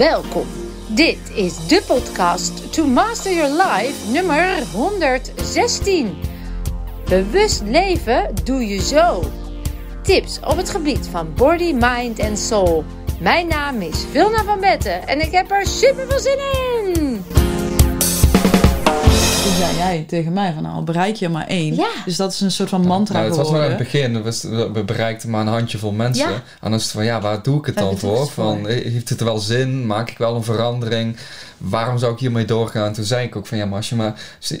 Welkom. Dit is de podcast To Master Your Life nummer 116. Bewust leven doe je zo. Tips op het gebied van body, mind en soul. Mijn naam is Vilna van Betten en ik heb er super veel zin in. Zei jij tegen mij van nou, bereik je er maar één. Ja. Dus dat is een soort van mantra Nou, het was wel in het begin, we, we bereikten maar een handjevol mensen. Ja. En dan is het van, ja, waar doe ik het Waar dan voor? het voor? Van, eh, heeft het wel zin? Maak ik wel een verandering? Waarom zou ik hiermee doorgaan? Toen zei ik ook van, ja, maar als je, maar,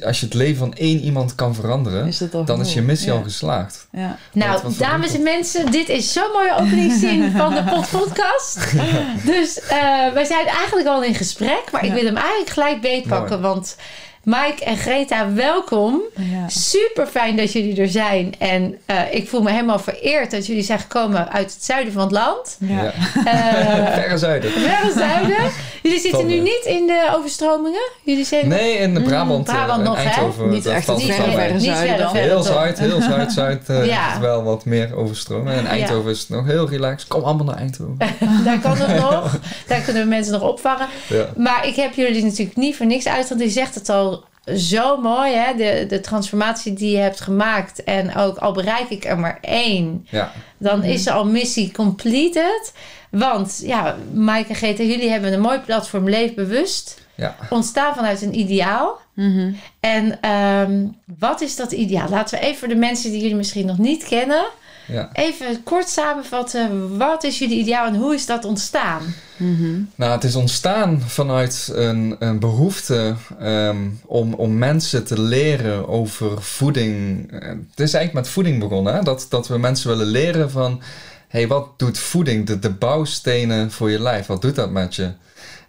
als je het leven van één iemand kan veranderen, Is al dan is je missie Ja. al geslaagd. Ja. Nou, dames en mensen, dit is zo'n mooie openingszin van de pod- podcast. Dus eh, wij zijn eigenlijk al in gesprek, maar ik Ja. wil hem eigenlijk gelijk beetpakken. Want Mike en Greta, welkom. Ja. Super fijn dat jullie er zijn. En eh, ik voel me helemaal vereerd dat jullie zijn gekomen uit het zuiden van het land. Ja. Eh Verre zuiden. Verre zuiden. Jullie zitten nu Tanden. niet in de overstromingen. Jullie zijn Nee, in de Brabant, eh, Brabant in nog, hè? Niet echt wel verre, zuiden. Heel zuid, heel zuid, zuid eh, Ja. is wel wat meer overstromen. En Eindhoven is nog heel relaxed. Kom allemaal naar Eindhoven. Daar kan het nog. Daar kunnen we mensen nog opvangen. Ja. Maar ik heb jullie natuurlijk niet voor niks uitgenodigd. Je zegt het al zo mooi, hè? De, de transformatie die je hebt gemaakt. En ook al bereik ik er maar één, Ja. dan is er al missie completed. Want ja, Mike en Greta, jullie hebben een mooi platform Leef Bewust. Ja. Ontstaan vanuit een ideaal. Mhm. En ehm, wat is dat ideaal? Laten we even voor de mensen die jullie misschien nog niet kennen... ja. even kort samenvatten. Wat is jullie ideaal en hoe is dat ontstaan? Mhm. Nou, het is ontstaan vanuit een, een behoefte ehm, om, om mensen te leren over voeding. Eh, Het is eigenlijk met voeding begonnen, hè? Dat, dat we mensen willen leren van... hey, wat doet voeding, de, de bouwstenen voor je lijf, wat doet dat met je?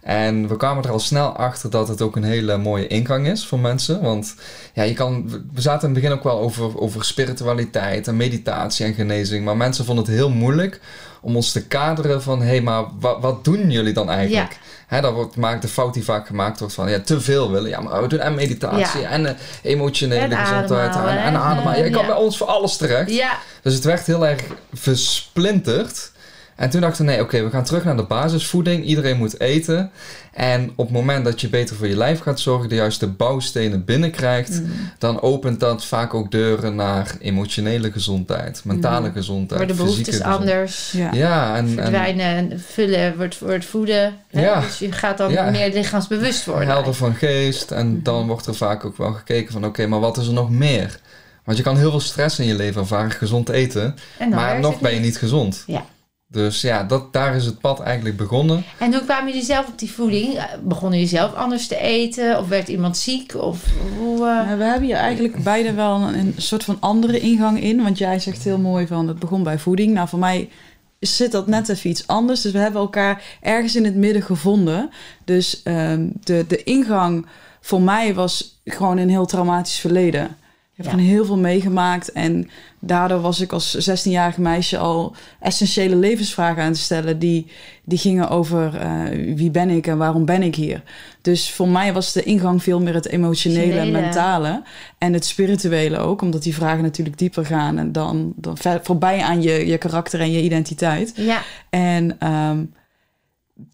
En we kwamen er al snel achter dat het ook een hele mooie ingang is voor mensen. Want ja, je kan, we zaten in het begin ook wel over, over spiritualiteit en meditatie en genezing. Maar mensen vonden het heel moeilijk om ons te kaderen van... hé, hey, maar wat, wat doen jullie dan eigenlijk? Hè, dat wordt maakt de fout die vaak gemaakt wordt van... ja, te veel willen. Ja, maar we doen en meditatie Ja. en eh, emotionele En gezondheid ademhalen, en, en ademhalen. Ja, je kan bij ons voor alles terecht. Ja, Dus het werd heel erg versplinterd. En toen dachten we, nee, oké, we gaan terug naar de basisvoeding. Iedereen moet eten. En op het moment dat je beter voor je lijf gaat zorgen, de juiste bouwstenen binnenkrijgt, Mm. dan opent dat vaak ook deuren naar emotionele gezondheid, mentale gezondheid, worden Mm. behoeftes fysieke gezondheid. anders. Ja. Ja, en, en Verdwijnen, vullen wordt, wordt voeden. hè? Ja. Dus je gaat dan Ja. meer lichaamsbewust worden. helder van geest. En Mhm. dan wordt er vaak ook wel gekeken van, oké, maar wat is er nog meer? Want je kan heel veel stress in je leven ervaren, gezond eten, En maar nog ben je niet gezond. Ja. Dus ja, dat, daar is het pad eigenlijk begonnen. En hoe kwamen jullie zelf op die voeding? Eh, Begonnen jullie zelf anders te eten? Of werd iemand ziek? Of hoe... eh, Nou, we hebben hier eigenlijk beide wel een, een soort van andere ingang in. Want jij zegt heel mooi van het begon bij voeding. Nou, voor mij zit dat net even iets anders. Dus we hebben elkaar ergens in het midden gevonden. Dus ehm, de, de ingang voor mij was gewoon een heel traumatisch verleden. Ik heb gewoon heel veel meegemaakt. En daardoor was ik als 16-jarige meisje al essentiële levensvragen aan te stellen. Die, die gingen over eh, wie ben ik en waarom ben ik hier. Dus voor mij was de ingang veel meer het emotionele, Emotionele. mentale. En het spirituele ook. Omdat die vragen natuurlijk dieper gaan. En dan, dan voorbij aan je, je karakter en je identiteit. ja, En ehm,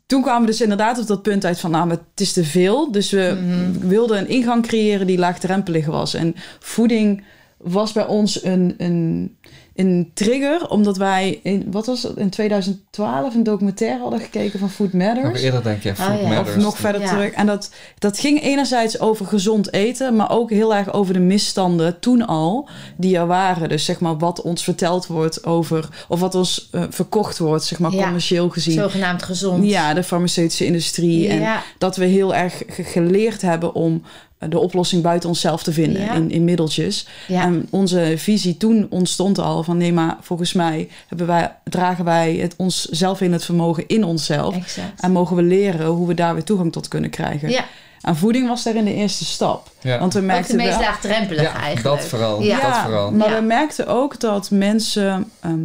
toen kwamen we dus inderdaad op dat punt uit van... nou, het is te veel. Dus we Mhm. wilden een ingang creëren die laagdrempelig was. En voeding was bij ons een, een, een trigger... omdat wij in, wat was het, in 2012 een documentaire hadden gekeken van Food Matters. Nog eerder denk je, Food Oh ja. Matters. Of nog verder Ja. terug. En dat, dat ging enerzijds over gezond eten, maar ook heel erg over de misstanden toen al die er waren. Dus zeg maar wat ons verteld wordt over, of wat ons eh, verkocht wordt, zeg maar Ja. commercieel gezien. zogenaamd gezond. Ja, de farmaceutische industrie. En dat we heel erg ge- geleerd hebben om de oplossing buiten onszelf te vinden Ja. in, in middeltjes. Ja. En onze visie toen ontstond al van nee, maar volgens mij hebben wij, dragen wij het onszelf in het vermogen in onszelf. Exact. En mogen we leren hoe we daar weer toegang tot kunnen krijgen. Ja, En voeding was daarin de eerste stap. Ja. Want we ook de merkten meest laagdrempelige Ja, eigenlijk. dat vooral. Ja. Dat vooral. maar Ja. we merkten ook dat mensen... ehm,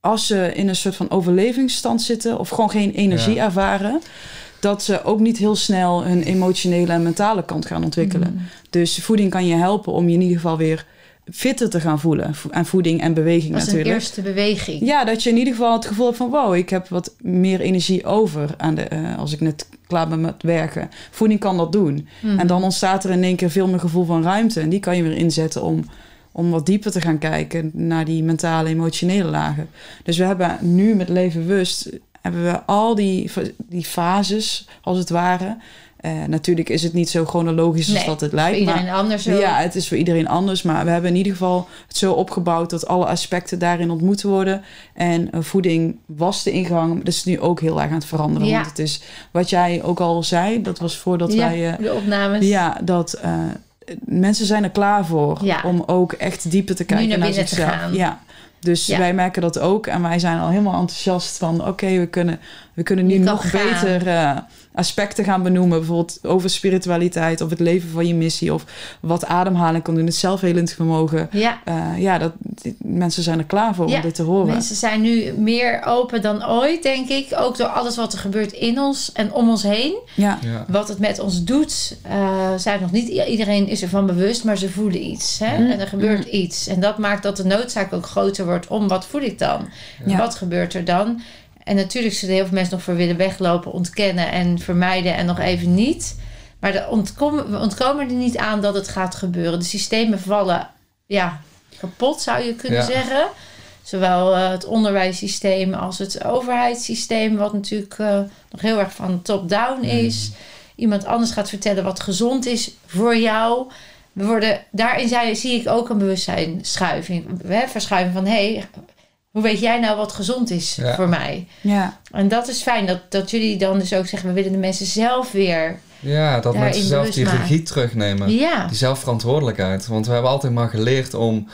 als ze in een soort van overlevingsstand zitten... of gewoon geen energie Ja. ervaren... dat ze ook niet heel snel hun emotionele en mentale kant gaan ontwikkelen. Mm. Dus voeding kan je helpen om je in ieder geval weer fitter te gaan voelen. Vo- En voeding en beweging Dat is een natuurlijk. eerste beweging. Ja, dat je in ieder geval het gevoel hebt van... wow, ik heb wat meer energie over aan de, eh, als ik net klaar ben met werken. Voeding kan dat doen. Mhm. En dan ontstaat er in één keer veel meer gevoel van ruimte. En die kan je weer inzetten om, om wat dieper te gaan kijken... naar die mentale, emotionele lagen. Dus we hebben nu met Leven Bewust... hebben we al die, die fases, als het ware... Eh, natuurlijk is het niet zo chronologisch als Nee, dat het Voor lijkt. maar- iedereen anders ook. ja, het is voor iedereen anders. Maar we hebben in ieder geval het zo opgebouwd dat alle aspecten daarin ontmoet worden. En eh, voeding was de ingang. Dat is nu ook heel erg aan het veranderen. Ja. Want het is wat jij ook al zei. Dat was voordat Ja, wij. eh, de opnames. ja, dat mensen zijn er klaar voor. Ja. Om ook echt dieper te kijken naar naar, binnen te zichzelf. gaan. Ja. Dus Ja. wij merken dat ook. En wij zijn al helemaal enthousiast van... oké, we, kunnen, we kunnen nu nog gaan. beter eh, aspecten gaan benoemen. Bijvoorbeeld over spiritualiteit... of het leven van je missie... of wat ademhaling kan doen. Het zelfhelend vermogen. Ja, Eh, ja, dat, die- mensen zijn er klaar voor Ja, om dit te horen. mensen zijn nu meer open dan ooit, denk ik. Ook door alles wat er gebeurt in ons en om ons heen. Ja, Ja. Wat het met ons doet, eh zijn nog niet iedereen is ervan bewust, maar ze voelen iets. Hè? Mhm. En er gebeurt iets. En dat maakt dat de noodzaak ook groter wordt om wat voel ik dan? Ja. Wat gebeurt er dan? En natuurlijk zullen heel veel mensen nog voor willen weglopen, ontkennen en vermijden en nog even niet. Maar de we ontkomen er niet aan dat het gaat gebeuren. De systemen vallen ja, kapot, zou je kunnen Ja. zeggen. Zowel eh, het onderwijssysteem als het overheidssysteem, wat natuurlijk eh, nog heel erg van top-down is. Iemand anders gaat vertellen wat gezond is voor jou. We worden, daarin zie ik ook een bewustzijnsschuiving. Hè, verschuiving van, hé, hey, hoe weet jij nou wat gezond is Ja. voor mij? ja. En dat is fijn, dat, dat jullie dan dus ook zeggen... we willen de mensen zelf weer... Ja, dat mensen zelf die maken. regie terugnemen. Ja, Die zelfverantwoordelijkheid. Want we hebben altijd maar geleerd om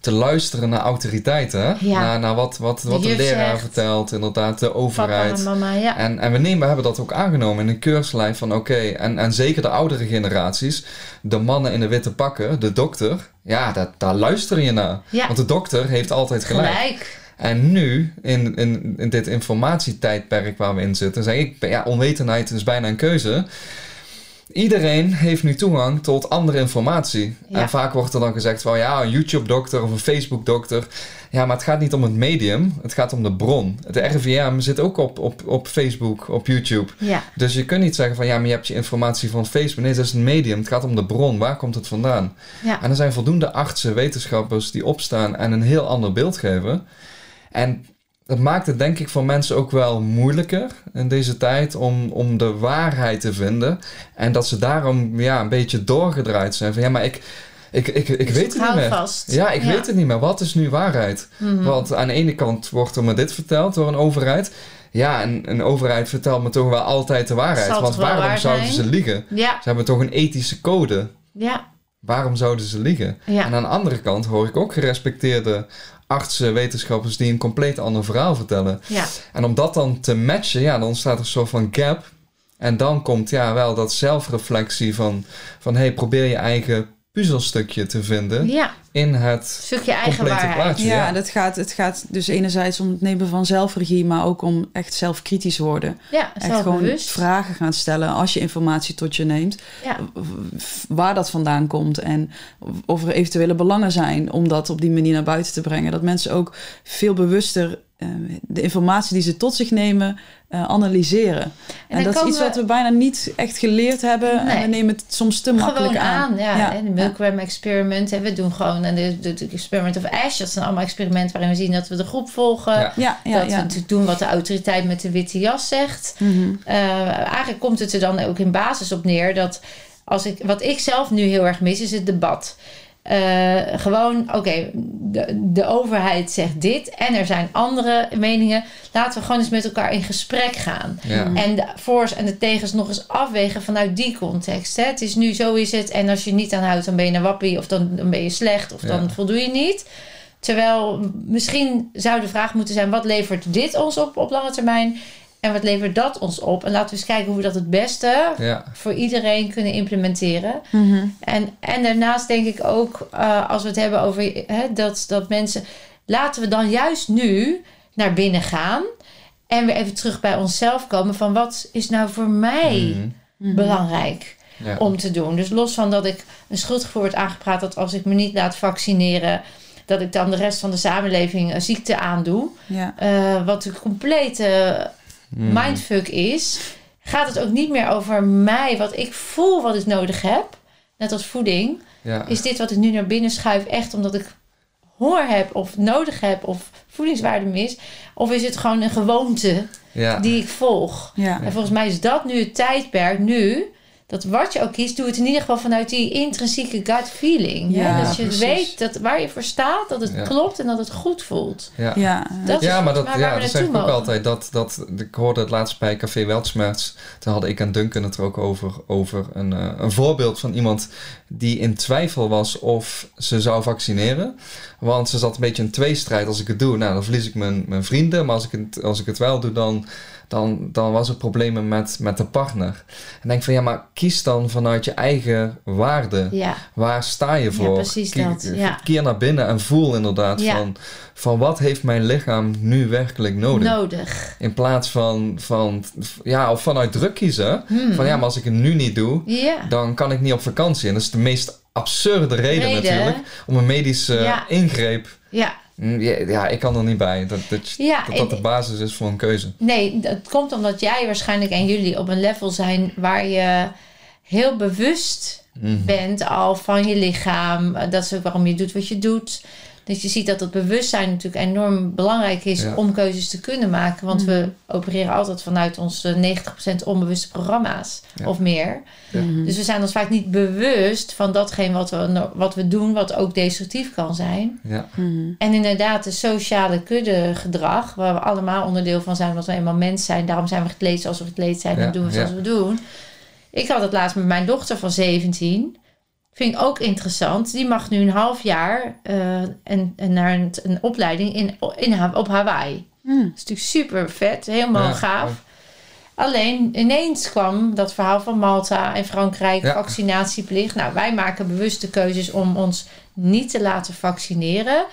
te luisteren naar autoriteiten. Ja. Naar, naar wat, wat, De wat de leraar zegt. vertelt. Inderdaad, de papa overheid. en mama, ja. En, en we, nemen, we hebben dat ook aangenomen in een keurslijf van oké, en, en zeker de oudere generaties, de mannen in de witte pakken, de dokter, ja, dat, daar luister je naar. Ja. Want de dokter heeft altijd gelijk. Gelijk. En nu, in, in, in dit informatietijdperk waar we in zitten, zeg ik, ja, onwetendheid is bijna een keuze. Iedereen heeft nu toegang tot andere informatie. Ja. En vaak wordt er dan gezegd van ja, een YouTube-dokter of een Facebook-dokter. Ja, maar het gaat niet om het medium, het gaat om de bron. De RIVM zit ook op, op, op Facebook, op YouTube. Ja, Dus je kunt niet zeggen van ja, maar je hebt je informatie van Facebook. Nee, dat is een medium. Het gaat om de bron. Waar komt het vandaan? ja. En er zijn voldoende artsen, wetenschappers die opstaan en een heel ander beeld geven. En dat maakt het denk ik voor mensen ook wel moeilijker in deze tijd om, om de waarheid te vinden. En dat ze daarom ja, een beetje doorgedraaid zijn. Van ja, maar ik, ik, ik, ik Dus weet het niet meer. vast. Ja, ik weet het niet meer. Wat is nu waarheid? Mhm. Want aan de ene kant wordt er me dit verteld door een overheid. Ja, en een overheid vertelt me toch wel altijd de waarheid. Zal Want waarom waar zouden ze liegen? Ja, Ze hebben toch een ethische code. ja, Waarom zouden ze liegen? ja. En aan de andere kant hoor ik ook gerespecteerde artsen, wetenschappers die een compleet ander verhaal vertellen. ja. En om dat dan te matchen, ja, dan ontstaat er een soort van gap. En dan komt ja wel dat zelfreflectie van, van hey, probeer je eigen puzzelstukje te vinden ja. in het Stukje eigen complete plaatje. Ja, Ja, Dat gaat, het gaat dus enerzijds om het nemen van zelfregie, maar ook om echt zelfkritisch worden. Ja, Echt gewoon vragen gaan stellen als je informatie tot je neemt. Ja, Waar dat vandaan komt en of er eventuele belangen zijn om dat op die manier naar buiten te brengen. Dat mensen ook veel bewuster de informatie die ze tot zich nemen eh, analyseren. En, dat is iets we- wat we bijna niet echt geleerd hebben. En we nemen het soms te makkelijk aan. Ja, Ja. En de Milgram experiment. hè, We doen gewoon en de, de, de experiment of Ash. Dat zijn allemaal experimenten waarin we zien dat we de groep volgen. Ja. Ja, ja, dat we doen wat de autoriteit met de witte jas zegt. Mhm. Eh, eigenlijk komt het er dan ook in basis op neer dat als ik, wat ik zelf nu heel erg mis, is het debat. Eh, gewoon, oké, de, de overheid zegt dit en er zijn andere meningen. Laten we gewoon eens met elkaar in gesprek gaan. Ja. En de voor's en de tegens nog eens afwegen vanuit die context. Hè? Het is nu zo is het. En als je niet aan houdt, dan ben je een wappie. Of dan, dan ben je slecht. Of dan voldoe je niet. Terwijl misschien zou de vraag moeten zijn... wat levert dit ons op op lange termijn? En wat levert dat ons op? En laten we eens kijken hoe we dat het beste... Ja. voor iedereen kunnen implementeren. Mhm. En, en daarnaast denk ik ook, eh, als we het hebben over hè, dat, dat mensen. Laten we dan juist nu naar binnen gaan. En weer even terug bij onszelf komen. Van wat is nou voor mij Mhm. Mhm. belangrijk? Ja. om te doen. Dus los van dat ik een schuldgevoel wordt aangepraat dat als ik me niet laat vaccineren, dat ik dan de rest van de samenleving een ziekte aandoe. Ja. Eh, wat een complete Mhm. Mindfuck is, gaat het ook niet meer over mij, wat ik voel, wat ik nodig heb. Net als voeding. Ja. Is dit wat ik nu naar binnen schuif echt omdat ik honger heb of nodig heb of voedingswaarde mis? Of is het gewoon een gewoonte ja. die ik volg? Ja. En volgens mij is dat nu het tijdperk, nu, dat wat je ook kiest, doe het in ieder geval vanuit die intrinsieke gut feeling. Ja, hè? Dat je precies. weet dat waar je voor staat, dat het Ja. klopt en dat het goed voelt. Ja. Ja. Dat is ja, maar dat, ja, dat zeg ik ook altijd. Dat, dat, ik hoorde het laatst bij Café Weltschmerz. Toen hadden ik en Duncan het er ook over. Over een, eh, een voorbeeld van iemand die in twijfel was of ze zou vaccineren. Want ze zat een beetje in tweestrijd. Als ik het doe, nou, dan verlies ik mijn, mijn vrienden. Maar als ik het, als ik het wel doe, dan, dan, dan was er problemen met, met de partner. En denk van ja, maar kies dan vanuit je eigen waarde. Ja, Waar sta je voor? precies Kie- dat, ja. Keer naar binnen en voel inderdaad Ja. van, van wat heeft mijn lichaam nu werkelijk nodig? nodig. In plaats van, van ja, of vanuit druk kiezen. Hmm. Van ja, maar als ik het nu niet doe, Ja. dan kan ik niet op vakantie. En dat is de meest absurde reden, Reden. natuurlijk. Om een medische Ja. ingreep. Ja, Ja, ja, ik kan er niet bij. Dat dat, Ja, dat, dat de basis is voor een keuze. nee, het komt omdat jij waarschijnlijk en jullie op een level zijn waar je heel bewust Mhm. bent al van je lichaam. Eh, Dat is ook waarom je doet wat je doet. Dus je ziet dat het bewustzijn natuurlijk enorm belangrijk is Ja. om keuzes te kunnen maken. Want we opereren altijd vanuit onze 90% onbewuste programma's Ja. of meer. Ja. Mhm. Dus we zijn ons vaak niet bewust van datgene wat we, wat we doen, wat ook destructief kan zijn. Ja, Mhm. En inderdaad, de sociale kuddegedrag, waar we allemaal onderdeel van zijn, want we eenmaal mens zijn. Daarom zijn we gekleed zoals we gekleed zijn Ja, en doen we zoals ja. we doen. Ik had het laatst met mijn dochter van 17. Vind ik ook interessant. Die mag nu een half jaar eh, en, en naar een, een opleiding in, in, op Hawaii. Mhm. Dat is natuurlijk super vet, helemaal Ja, gaaf. ja. Alleen ineens kwam dat verhaal van Malta en Frankrijk, Ja. vaccinatieplicht. Nou, wij maken bewuste keuzes om ons niet te laten vaccineren.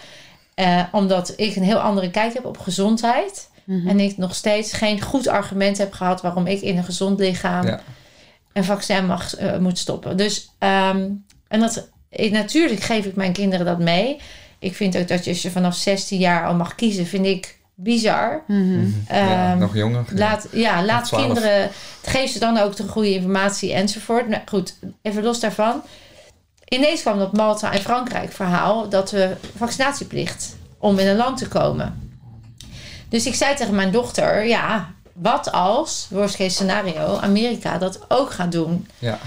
Eh, omdat ik een heel andere kijk heb op gezondheid. Mhm. En ik nog steeds geen goed argument heb gehad waarom ik in een gezond lichaam Ja. een vaccin mag, eh, moet stoppen. Dus, ehm, en dat, ik, natuurlijk geef ik mijn kinderen dat mee. Ik vind ook dat je als je vanaf 16 jaar al mag kiezen, vind ik bizar. Mhm. ja Ehm, nog jonger. ja. Laat, ja, laat 12. kinderen. Geef ze dan ook de goede informatie enzovoort. Nou, goed, even los daarvan. Ineens kwam dat Malta en Frankrijk verhaal dat we vaccinatieplicht om in een land te komen. Dus ik zei tegen mijn dochter: ja, wat als, worst case scenario, Amerika dat ook gaat doen? Ja.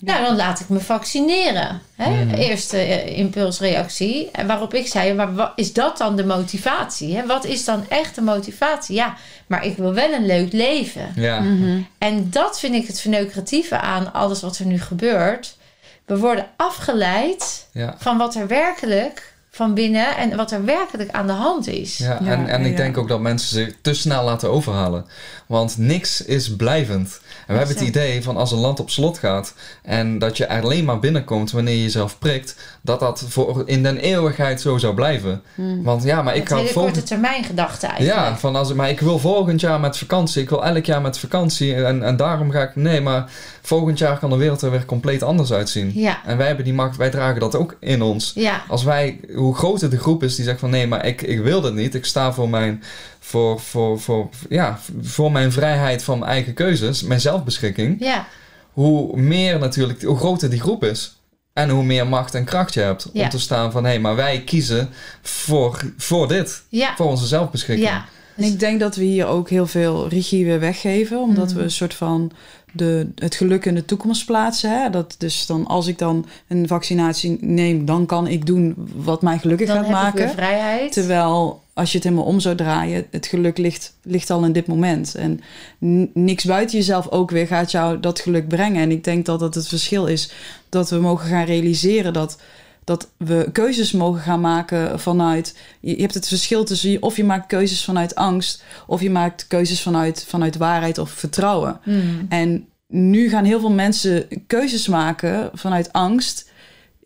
Nou, dan laat ik me vaccineren. Hè? Mhm. Eerste eh, impulsreactie. En waarop ik zei, maar wat, is dat dan de motivatie? Hè? Wat is dan echt de motivatie? Ja, maar ik wil wel een leuk leven. Ja. Mhm. En dat vind ik het verneukeratieve aan alles wat er nu gebeurt. We worden afgeleid ja. van wat er werkelijk van binnen en wat er werkelijk aan de hand is. Ja, Ja, en, en ik ja. denk ook dat mensen zich te snel laten overhalen. Want niks is blijvend. En we hebben het idee van als een land op slot gaat en dat je alleen maar binnenkomt wanneer je jezelf prikt, dat dat voor in den eeuwigheid zo zou blijven. Mhm. Want ja, maar ik ga volgend korte termijn gedachte eigenlijk. ja, van als, maar ik wil volgend jaar met vakantie. Ik wil elk jaar met vakantie. En, en daarom ga ik. Nee, maar volgend jaar kan de wereld er weer compleet anders uitzien. Ja, En wij hebben die macht, wij dragen dat ook in ons. ja, Als wij, hoe groter de groep is die zegt van nee, maar ik, ik wil dit niet. Ik sta voor mijn, voor, voor, voor, ja, voor mijn vrijheid van mijn eigen keuzes, mijn zelfbeschikking. ja. Hoe meer natuurlijk, hoe groter die groep is. En hoe meer macht en kracht je hebt Ja. om te staan van hé, maar wij kiezen voor, voor dit. ja. Voor onze zelfbeschikking. ja. En ik denk dat we hier ook heel veel regie weer weggeven. Omdat Mhm. we een soort van de, het geluk in de toekomst plaatsen. Hè? Dat dus dan als ik dan een vaccinatie neem, dan kan ik doen wat mij gelukkig Dan gaat heb ik maken. weer vrijheid. Terwijl als je het helemaal om zou draaien, het geluk ligt, ligt al in dit moment. En niks buiten jezelf ook weer gaat jou dat geluk brengen. En ik denk dat het het verschil is dat we mogen gaan realiseren dat, dat we keuzes mogen gaan maken vanuit. Je hebt het verschil tussen of je maakt keuzes vanuit angst, of je maakt keuzes vanuit, vanuit waarheid of vertrouwen. Hmm. En nu gaan heel veel mensen keuzes maken vanuit angst.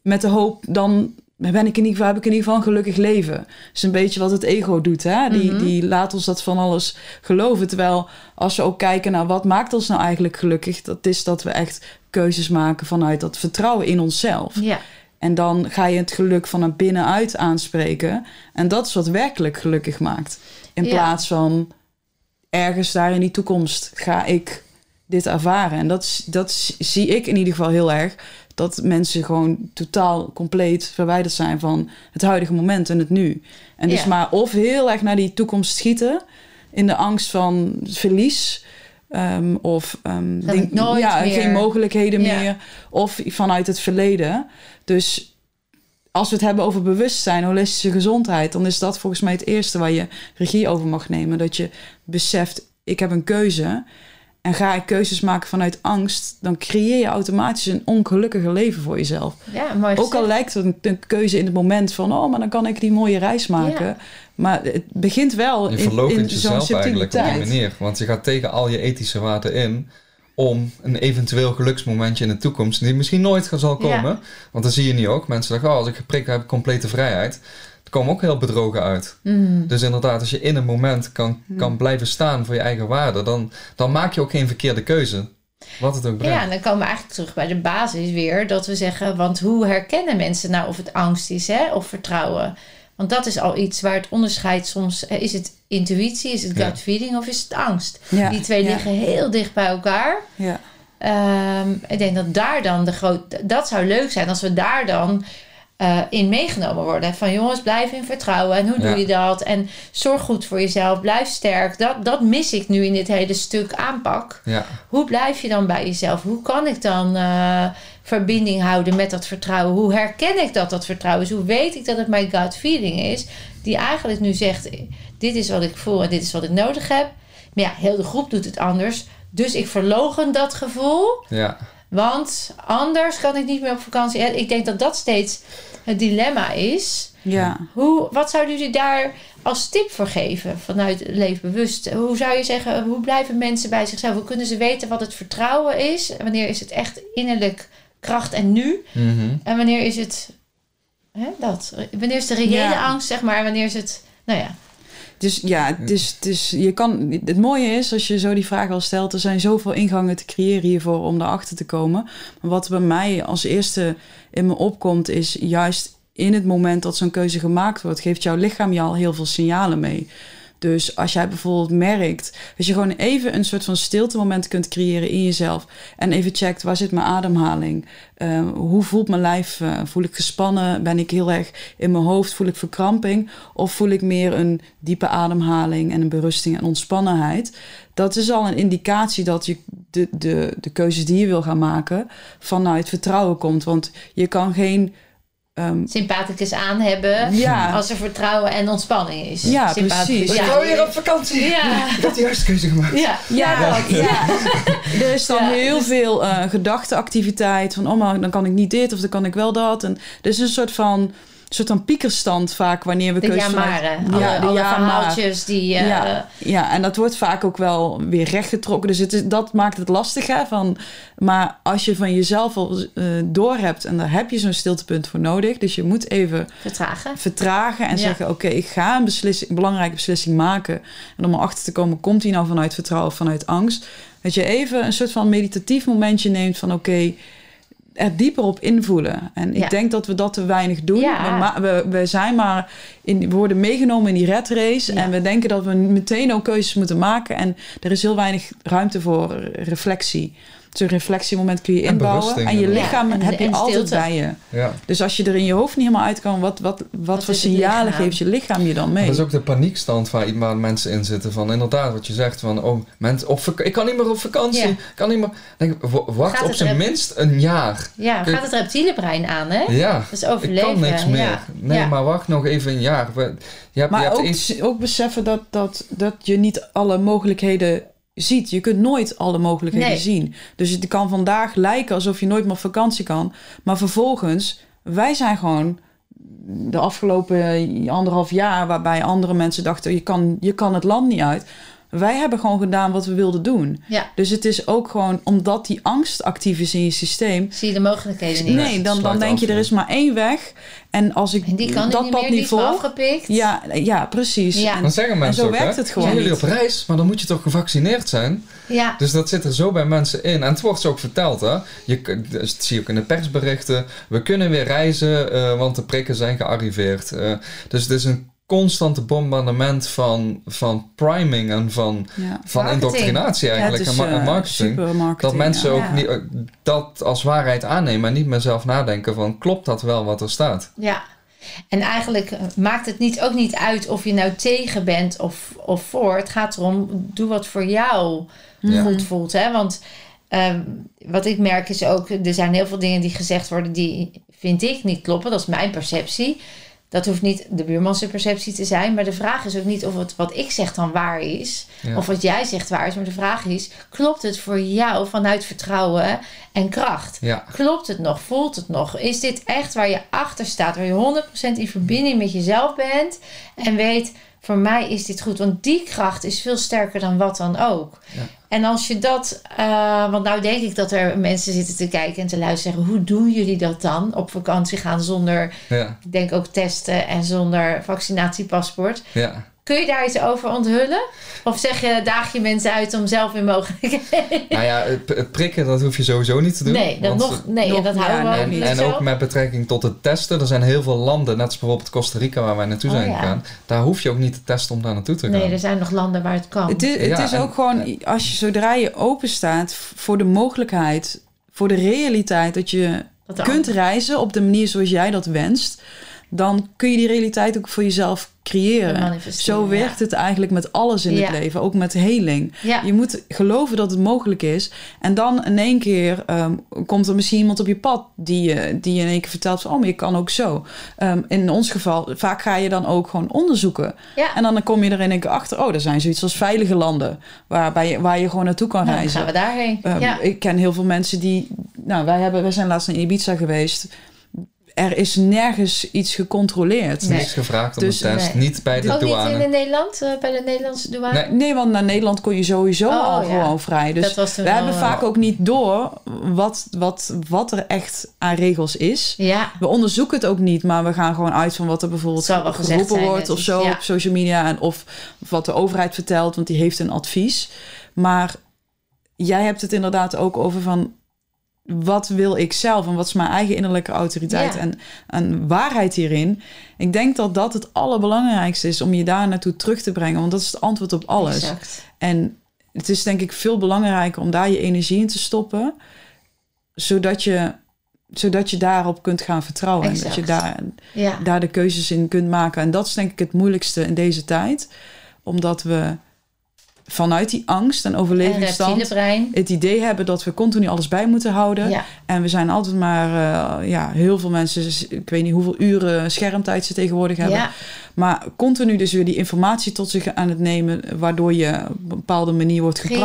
Met de hoop, dan ben ik in ieder geval, heb ik in ieder geval een gelukkig leven. Dat is een beetje wat het ego doet. Hè? Die, Mhm. die laat ons dat van alles geloven. Terwijl als we ook kijken naar wat maakt ons nou eigenlijk gelukkig. Dat is dat we echt keuzes maken vanuit dat vertrouwen in onszelf. Ja. En dan ga je het geluk van binnenuit aanspreken. En dat is wat werkelijk gelukkig maakt. In Ja. plaats van ergens daar in die toekomst ga ik dit ervaren. En dat, dat zie ik in ieder geval heel erg. Dat mensen gewoon totaal compleet verwijderd zijn van het huidige moment en het nu. En dus Ja. maar of heel erg naar die toekomst schieten in de angst van verlies. Ehm, of het nooit ja, meer- geen mogelijkheden Ja. meer. Of vanuit het verleden. Dus als we het hebben over bewustzijn, holistische gezondheid, dan is dat volgens mij het eerste waar je regie over mag nemen. Dat je beseft, ik heb een keuze. En ga ik keuzes maken vanuit angst, dan creëer je automatisch een ongelukkiger leven voor jezelf. Ja, mooi Ook al lijkt het een, een keuze in het moment van, oh, maar dan kan ik die mooie reis maken. Ja. Maar het begint wel Je in, in jezelf eigenlijk op die manier. Want je gaat tegen al je ethische waarden in om een eventueel geluksmomentje in de toekomst, die misschien nooit zal komen. Ja. Want dan zie je niet ook. Mensen zeggen, oh, als ik geprikt heb, heb ik complete vrijheid. Komen ook heel bedrogen uit. Mm. Dus inderdaad, als je in een moment kan, Hmm. kan blijven staan voor je eigen waarden, dan, dan maak je ook geen verkeerde keuze. Wat het ook brengt. Ja, en dan komen we eigenlijk terug bij de basis weer. Dat we zeggen, want hoe herkennen mensen nou of het angst is hè, of vertrouwen? Want dat is al iets waar het onderscheid soms... eh, Is het intuïtie, is het Ja. gut feeling of is het angst? Ja, Die twee ja, liggen heel dicht bij elkaar. Ja. Ehm, ik denk dat daar dan de groot... Dat zou leuk zijn als we daar dan eh, in meegenomen worden. Van jongens, blijf in vertrouwen. En hoe Ja. doe je dat? En zorg goed voor jezelf. Blijf sterk. Dat, dat mis ik nu in dit hele stuk aanpak. Ja, Hoe blijf je dan bij jezelf? Hoe kan ik dan eh, verbinding houden met dat vertrouwen? Hoe herken ik dat dat vertrouwen is? Hoe weet ik dat het mijn gut feeling is? Die eigenlijk nu zegt, dit is wat ik voel en dit is wat ik nodig heb. Maar ja, heel de groep doet het anders. Dus ik verlogen dat gevoel. ja. Want anders kan ik niet meer op vakantie. En ik denk dat dat steeds het dilemma is. ja. Hoe, wat zouden jullie daar als tip voor geven vanuit Leefbewust? Hoe zou je zeggen, hoe blijven mensen bij zichzelf? Hoe kunnen ze weten wat het vertrouwen is? En wanneer is het echt innerlijk kracht en nu? Mhm. En wanneer is het hè, dat? Wanneer is de reële Ja. angst, zeg maar? En wanneer is het, nou ja, Dus ja, het, is, je kan, het mooie is, als je zo die vraag al stelt, er zijn zoveel ingangen te creëren hiervoor om erachter te komen. Maar wat bij mij als eerste in me opkomt, is juist in het moment dat zo'n keuze gemaakt wordt, geeft jouw lichaam je al heel veel signalen mee. Dus als jij bijvoorbeeld merkt, als je gewoon even een soort van stilte moment kunt creëren in jezelf en even checkt waar zit mijn ademhaling, Eh, hoe voelt mijn lijf, Eh, voel ik gespannen, ben ik heel erg in mijn hoofd, voel ik verkramping? Of voel ik meer een diepe ademhaling en een berusting en ontspannenheid. Dat is al een indicatie dat je de, de, de keuzes die je wil gaan maken vanuit vertrouwen komt. Want je kan geen ehm, sympathicus aan hebben Ja. als er vertrouwen en ontspanning is. Ja, precies. Ja, weer op vakantie. Ja. Ik heb de juiste keuze gemaakt. ja, Ja, ja. er is dan Ja, heel dus- veel eh, gedachteactiviteit. Van, oh, maar dan kan ik niet dit of dan kan ik wel dat. En er is een soort van, soort van piekerstand vaak wanneer we De keuzes jamaren. Ja, alle, de alle ja-maar. verhaaltjes die... eh, ja, ja, en dat wordt vaak ook wel weer rechtgetrokken. Dus het is, dat maakt het lastig. Hè, van, maar als je van jezelf al eh door hebt... en daar heb je zo'n stiltepunt voor nodig... dus je moet even vertragen. vertragen en Ja. zeggen... oké, ik ga een, beslissing, een belangrijke beslissing maken... en om erachter te komen, komt die nou vanuit vertrouwen of vanuit angst... dat je even een soort van meditatief momentje neemt van... oké, er dieper op invoelen. En Ja. ik denk dat we dat te weinig doen. Ja. We, we, we zijn maar in, we worden meegenomen in die red race. Ja. En we denken dat we meteen ook keuzes moeten maken. En er is heel weinig ruimte voor reflectie. Zo'n reflectiemoment kun je En inbouwen. En je lichaam Ja, en- heb je altijd bij je. Ja. Dus als je er in je hoofd niet helemaal uit kan, wat, wat, wat, voor signalen geeft je lichaam je dan mee? Dat is ook de paniekstand waar, waar mensen in zitten. Van inderdaad, wat je zegt. Van, oh, mensen, op ik kan niet meer op vakantie. Ja. Ik kan niet meer. Denk, ik, wacht op zijn minst een jaar. Ja, Kijk. gaat het reptiele brein aan, hè? Ja. Dat is Ik overleven. kan niks meer. Ja. Nee, Ja. maar wacht nog even een jaar. We- Je hebt, je maar hebt ook, iets- ook beseffen dat, dat, dat je niet alle mogelijkheden ziet. Je kunt nooit alle mogelijkheden Nee. zien. Dus het kan vandaag lijken alsof je nooit meer op vakantie kan. Maar vervolgens, wij zijn gewoon de afgelopen anderhalf jaar... waarbij andere mensen dachten, je kan, je kan het land niet uit... wij hebben gewoon gedaan wat we wilden doen. Ja. Dus het is ook gewoon omdat die angst actief is in je systeem. Zie je de mogelijkheden niet. Nee, dan, dan denk je er is maar één weg. En als ik En die kan dat niet pad meer, niet volg. afgepikt. Ja, ja, precies. Ja. En- Dan zeggen mensen zo ook, werkt hè, het gewoon zijn jullie op reis, maar dan moet je toch gevaccineerd zijn? Ja. Dus dat zit er zo bij mensen in. En het wordt ze ook verteld, hè. Je, dat zie je ook in de persberichten. We kunnen weer reizen, eh, want de prikken zijn gearriveerd. Eh, dus het is een constante bombardement van, van priming en van, Ja. van Marketing. indoctrinatie eigenlijk. is en, ma- en eh, marketing. Dat mensen ja. ook niet, eh, dat als waarheid aannemen en niet meer zelf nadenken van klopt dat wel wat er staat? Ja. En eigenlijk eh, maakt het niet, ook niet uit of je nou tegen bent of, of voor. Het gaat erom, doe wat voor jou goed voelt. Hè? Want ehm, wat ik merk is ook, er zijn heel veel dingen die gezegd worden die vind ik niet kloppen. Dat is mijn perceptie. Dat hoeft niet de buurmanse perceptie te zijn. Maar de vraag is ook niet of het wat ik zeg dan waar is. Ja. Of wat jij zegt waar is. Maar de vraag is, klopt het voor jou vanuit vertrouwen en kracht? Ja, Klopt het nog? Voelt het nog? Is dit echt waar je achter staat? Waar je 100% in verbinding met jezelf bent. En weet, voor mij is dit goed. Want die kracht is veel sterker dan wat dan ook. Ja. En als je dat... eh, want nou denk ik dat er mensen zitten te kijken en te luisteren. zeggen, Hoe doen jullie dat dan? Op vakantie gaan zonder, ja, ik denk ook testen en zonder vaccinatiepaspoort. ja. Kun je daar iets over onthullen? Of zeg je, daag je mensen uit om zelf weer mogelijk... Nou ja, prikken dat hoef je sowieso niet te doen. nee, dat, nog, nee nog- dat ja, houden we ook En, niet en zo. ook met betrekking tot het testen. Er zijn heel veel landen, net als bijvoorbeeld Costa Rica waar wij naartoe Oh, zijn ja. gegaan. Daar hoef je ook niet te testen om daar naartoe te gaan. Nee, er zijn nog landen waar het kan. Het is, het Ja, is en- ook gewoon, als je zodra je open staat voor de mogelijkheid, voor de realiteit dat je Dat kunt reizen op de manier zoals jij dat wenst, dan kun je die realiteit ook voor jezelf creëren. Zo werkt ja. het eigenlijk met alles in Ja. het leven, ook met heling. Ja. Je moet geloven dat het mogelijk is. En dan in één keer ehm, komt er misschien iemand op je pad die je, die je in één keer vertelt van, oh, maar je kan ook zo. Ehm, in ons geval, vaak ga je dan ook gewoon onderzoeken. En dan kom je er in één keer achter, oh, er zijn zoiets als veilige landen waarbij je, waar je gewoon naartoe kan Nou, dan reizen. gaan we daarheen. Ehm, ja. Ik ken heel veel mensen die. Nou, wij, hebben, wij zijn laatst in Ibiza geweest. Er is nergens iets gecontroleerd. Nee. Niks gevraagd om Dus- een test, nee. niet bij de Ook douane. niet in Nederland, eh, bij de Nederlandse douane? Nee. Nee, want naar Nederland kon je sowieso Oh, al ja. gewoon vrij. Dus dat was toen we wel, hebben eh, vaak ook niet door wat, wat, wat er echt aan regels is. Ja, We onderzoeken het ook niet, maar we gaan gewoon uit van wat er bijvoorbeeld geroepen zijn, wordt of zo iets, ja. op social media. En of wat de overheid vertelt, want die heeft een advies. Maar jij hebt het inderdaad ook over van wat wil ik zelf en wat is mijn eigen innerlijke autoriteit Ja. en, en waarheid hierin. Ik denk dat dat het allerbelangrijkste is om je daar naartoe terug te brengen, want dat is het antwoord op alles. exact. En het is denk ik veel belangrijker om daar je energie in te stoppen, zodat je, zodat je daarop kunt gaan vertrouwen. En dat je daar, Ja. daar de keuzes in kunt maken. En dat is denk ik het moeilijkste in deze tijd, omdat we vanuit die angst en overlevingsstand het idee hebben dat we continu alles bij moeten houden. Ja, En we zijn altijd maar, eh, ja, heel veel mensen, ik weet niet hoeveel uren schermtijd ze tegenwoordig hebben. ja, Maar continu dus weer die informatie tot zich aan het nemen, waardoor je op een bepaalde manier wordt geprimed.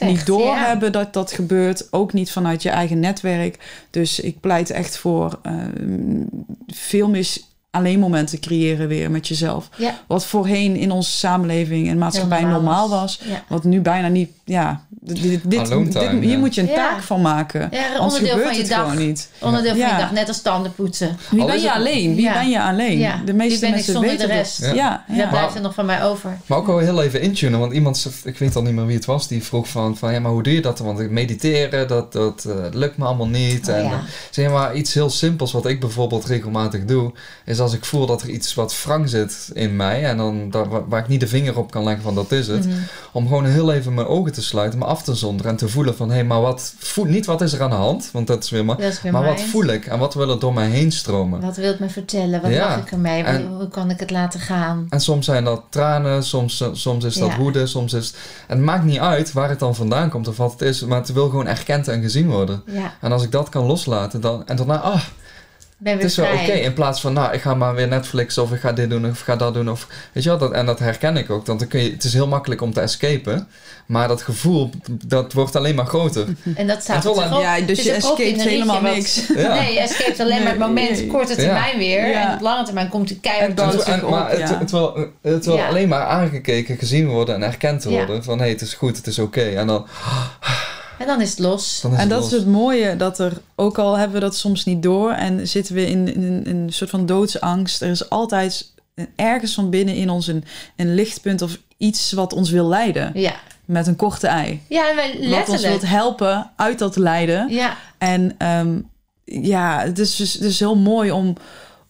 echt. Niet doorhebben ja. dat dat gebeurt, ook niet vanuit je eigen netwerk. Dus ik pleit echt voor eh, veel meer alleen momenten creëren weer met jezelf. Ja. Wat voorheen in onze samenleving en maatschappij normaal was. Ja. Wat nu bijna niet, ja, dit, dit, hier ja. moet je een Ja. taak van maken. Ja, een onderdeel van je het dag. gewoon niet. Onderdeel van Ja. je dag, net als tanden poetsen. Wie Al ben je alleen? Wie Ja. ben je alleen? Ja. De meeste Wie ben ik mensen zonder weten de dat. rest? Ja. Ja, ja. Daar blijft er nog van mij over. Maar ook wel heel even intunen, want iemand, ik weet al niet meer wie het was, die vroeg van, van ja, maar hoe doe je dat dan? Want ik mediteren, dat, dat eh, lukt me allemaal niet. Oh, en, ja. eh, zeg maar, iets heel simpels wat ik bijvoorbeeld regelmatig doe, is als ik voel dat er iets wat wrang zit in mij en dan daar, waar, ik niet de vinger op kan leggen van dat is het, Mhm. om gewoon heel even mijn ogen te sluiten, me af te zonderen en te voelen van, hé, maar wat voel, niet wat is er aan de hand, want dat is weer maar, Dat is weer maar wat voel ik en wat wil er door mij heen stromen? Wat wil het me vertellen? Wat Ja. mag ik ermee? En- hoe, kan ik het laten gaan? En soms zijn dat tranen, soms, eh, soms is dat Ja. woede, soms is het... maakt niet uit waar het dan vandaan komt of wat het is, maar het wil gewoon erkend en gezien worden. Ja, En als ik dat kan loslaten dan, en daarna, ah, Ben Het is wel oké. In plaats van, nou, ik ga maar weer Netflix of ik ga dit doen of ik ga dat doen. Of, weet je wel, dat, en dat herken ik ook. Want dan kun je, het is heel makkelijk om te escapen. Maar dat gevoel, dat wordt alleen maar groter. En dat staat aan- op. Ja, dus Het je een helemaal niks. Ja. Nee, je escapet alleen maar het moment, Nee. korte termijn weer. Ja. En op lange termijn komt die keihard En- maar het, ja. het wil, het wil Ja. alleen maar aangekeken, gezien worden en erkend worden. Van hé, hey, het is goed, het is oké. En dan, En dan is het los. dan is En het dat los. is het mooie, dat er, ook al hebben we dat soms niet door en zitten we in, in, in een soort van doodsangst, er is altijd ergens van binnen in ons een, een lichtpunt of iets wat ons wil leiden. Ja, Met een korte ei. ja Wat ons wilt helpen uit dat lijden. Ja, En ehm, ja, het is, dus, het is heel mooi om,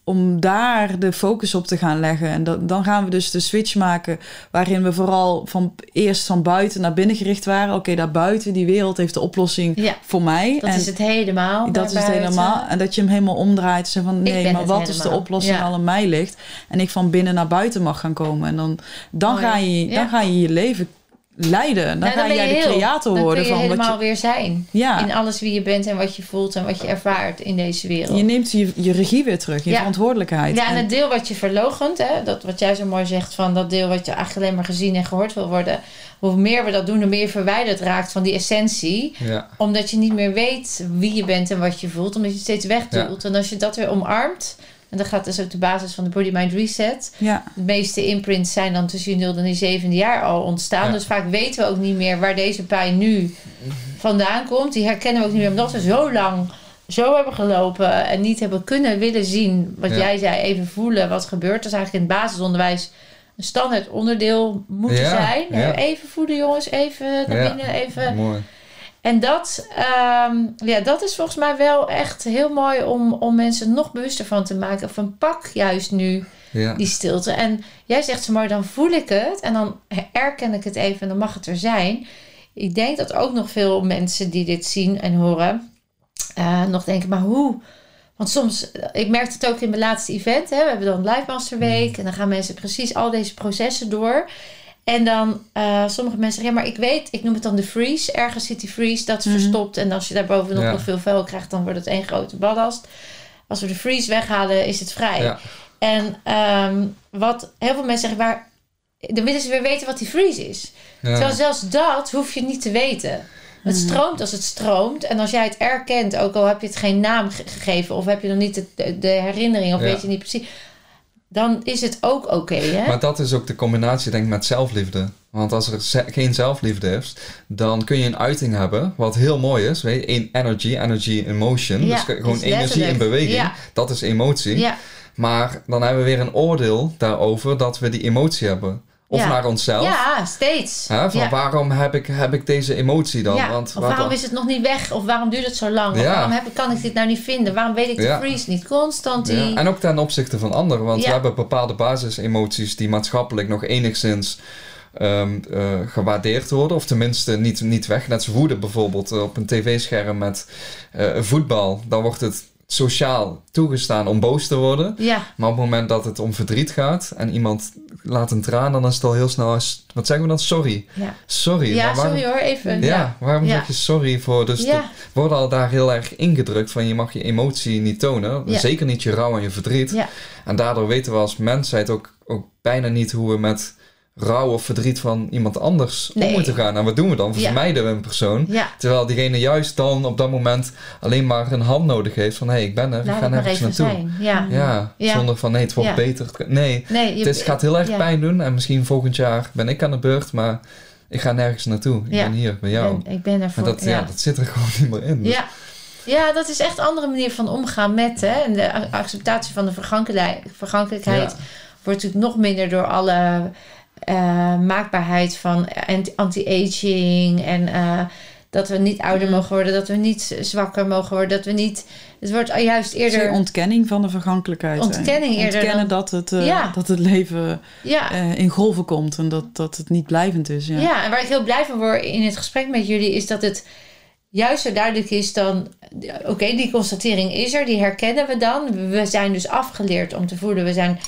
om daar de focus op te gaan leggen. En dan dan gaan we dus de switch maken waarin we vooral van eerst van buiten naar binnen gericht waren. Oké, daar buiten, die wereld heeft de oplossing ja, voor mij. dat en is het helemaal. dat is het helemaal. En dat je hem helemaal omdraait. Zeg van, nee, maar wat is de oplossing Ja. al in mij ligt? En ik van binnen naar buiten mag gaan komen. En dan, dan, Mooi. ga, je, Ja. dan ga je je leven leiden. Dan Nou, ga jij de heel. creator dan worden kun je van wat helemaal je... weer zijn. Ja, In alles wie je bent en wat je voelt en wat je ervaart in deze wereld. je neemt je, je regie weer terug. Je Ja. verantwoordelijkheid. Ja, en En- het deel wat je verlogent, hè, dat wat jij zo mooi zegt van dat deel wat je eigenlijk alleen maar gezien en gehoord wil worden. Hoe meer we dat doen, hoe meer je verwijderd raakt van die essentie. Ja, Omdat je niet meer weet wie je bent en wat je voelt, omdat je het steeds wegdoelt. En als je dat weer omarmt, en dat gaat dus ook de basis van de Body Mind Reset. ja. De meeste imprints zijn dan tussen je 0 en je zevende jaar al ontstaan. Ja. Dus vaak weten we ook niet meer waar deze pijn nu vandaan komt. Die herkennen we ook niet meer omdat we zo lang zo hebben gelopen en niet hebben kunnen willen zien wat Ja. jij zei, even voelen wat gebeurt. Dat is eigenlijk in het basisonderwijs een standaard onderdeel moeten Ja, zijn. ja. Even voelen jongens, even naar Ja. binnen, even... mooi. En dat, ehm, ja, dat is volgens mij wel echt heel mooi om, om mensen nog bewuster van te maken. Van pak juist nu Ja. die stilte. En jij zegt zo mooi, dan voel ik het en dan herken ik het even en dan mag het er zijn. Ik denk dat ook nog veel mensen die dit zien en horen, eh, nog denken, maar hoe? Want soms, ik merkte het ook in mijn laatste event, hè, we hebben dan Live Master Week en dan gaan mensen precies al deze processen door. En dan, eh, sommige mensen zeggen, ja, maar ik weet, ik noem het dan de freeze. Ergens zit die freeze, dat is Mhm. verstopt. En als je daarbovenop Ja. nog veel vuil krijgt, dan wordt het één grote ballast. Als we de freeze weghalen, is het vrij. Ja. En ehm, wat heel veel mensen zeggen, waar, dan willen ze weer weten wat die freeze is. Ja. Terwijl zelfs dat hoef je niet te weten. Het Mhm. stroomt als het stroomt. En als jij het erkent, ook al heb je het geen naam ge- gegeven... of heb je nog niet de, herinnering of weet je niet precies... dan is het ook oké, hè? Maar dat is ook de combinatie, denk ik, met zelfliefde. Want als er geen zelfliefde is, dan kun je een uiting hebben, wat heel mooi is. Weet je, in energy, energy in motion. Ja, dus ge- gewoon dus energie in beweging. Ja. Dat is emotie. Ja, Maar dan hebben we weer een oordeel daarover dat we die emotie hebben. Of Ja. naar onszelf. ja steeds. Hè, van ja. waarom heb ik, heb ik deze emotie dan? Ja, Want of waarom dan? is het nog niet weg? Of waarom duurt het zo lang? Of waarom heb ik, kan ik dit nou niet vinden? Waarom weet ik de freeze niet? Constant die... En ook ten opzichte van anderen. Want we hebben bepaalde basisemoties die maatschappelijk nog enigszins ehm, eh, gewaardeerd worden. Of tenminste niet, niet weg. Net zoals woede bijvoorbeeld eh, op een tv-scherm met eh, voetbal. Dan wordt het sociaal toegestaan om boos te worden. ja. Maar op het moment dat het om verdriet gaat en iemand laat een traan, dan is het al heel snel... als- Wat zeggen we dan? Sorry. Ja. Sorry. Ja, waarom, sorry hoor, even. Ja, waarom zeg je sorry voor? Dus dat wordt al daar heel erg ingedrukt van je mag je emotie niet tonen. Zeker niet je rouw en je verdriet. Ja. En daardoor weten we als mensheid ook, ook bijna niet hoe we met rouw of verdriet van iemand anders Nee. om moeten gaan. En wat doen we dan? Ja. Vermijden we een persoon. Ja, Terwijl diegene juist dan op dat moment alleen maar een hand nodig heeft van hé, hey, ik ben er, ik laat ga het maar nergens even naartoe. Ja. Ja, zonder van nee, het wordt beter. Nee, Nee, je, het is, gaat heel erg pijn doen en misschien volgend jaar ben ik aan de beurt, maar ik ga nergens naartoe. Ik ben hier bij jou. Ik ben, ik ben ervoor. Maar dat, ja. dat zit er gewoon niet meer in. Dus- Ja. ja, dat is echt een andere manier van omgaan met. Hè? En de acceptatie van de vergankelijkheid, wordt natuurlijk nog minder door alle eh, maakbaarheid van anti- anti-aging. En eh, dat we niet ouder Mm. mogen worden, dat we niet zwakker mogen worden, dat we niet. Het wordt juist Het eerder. ontkenning van de vergankelijkheid. Ontkenning eerder Ontkennen dan- dat, het, eh, Ja. dat het leven Ja, in golven komt en dat, dat het niet blijvend is. Ja. Ja. en waar ik heel blij van word in het gesprek met jullie is dat het juist zo duidelijk is dan, oké, die constatering is er, die herkennen we dan. We zijn dus afgeleerd om te voelen. We zijn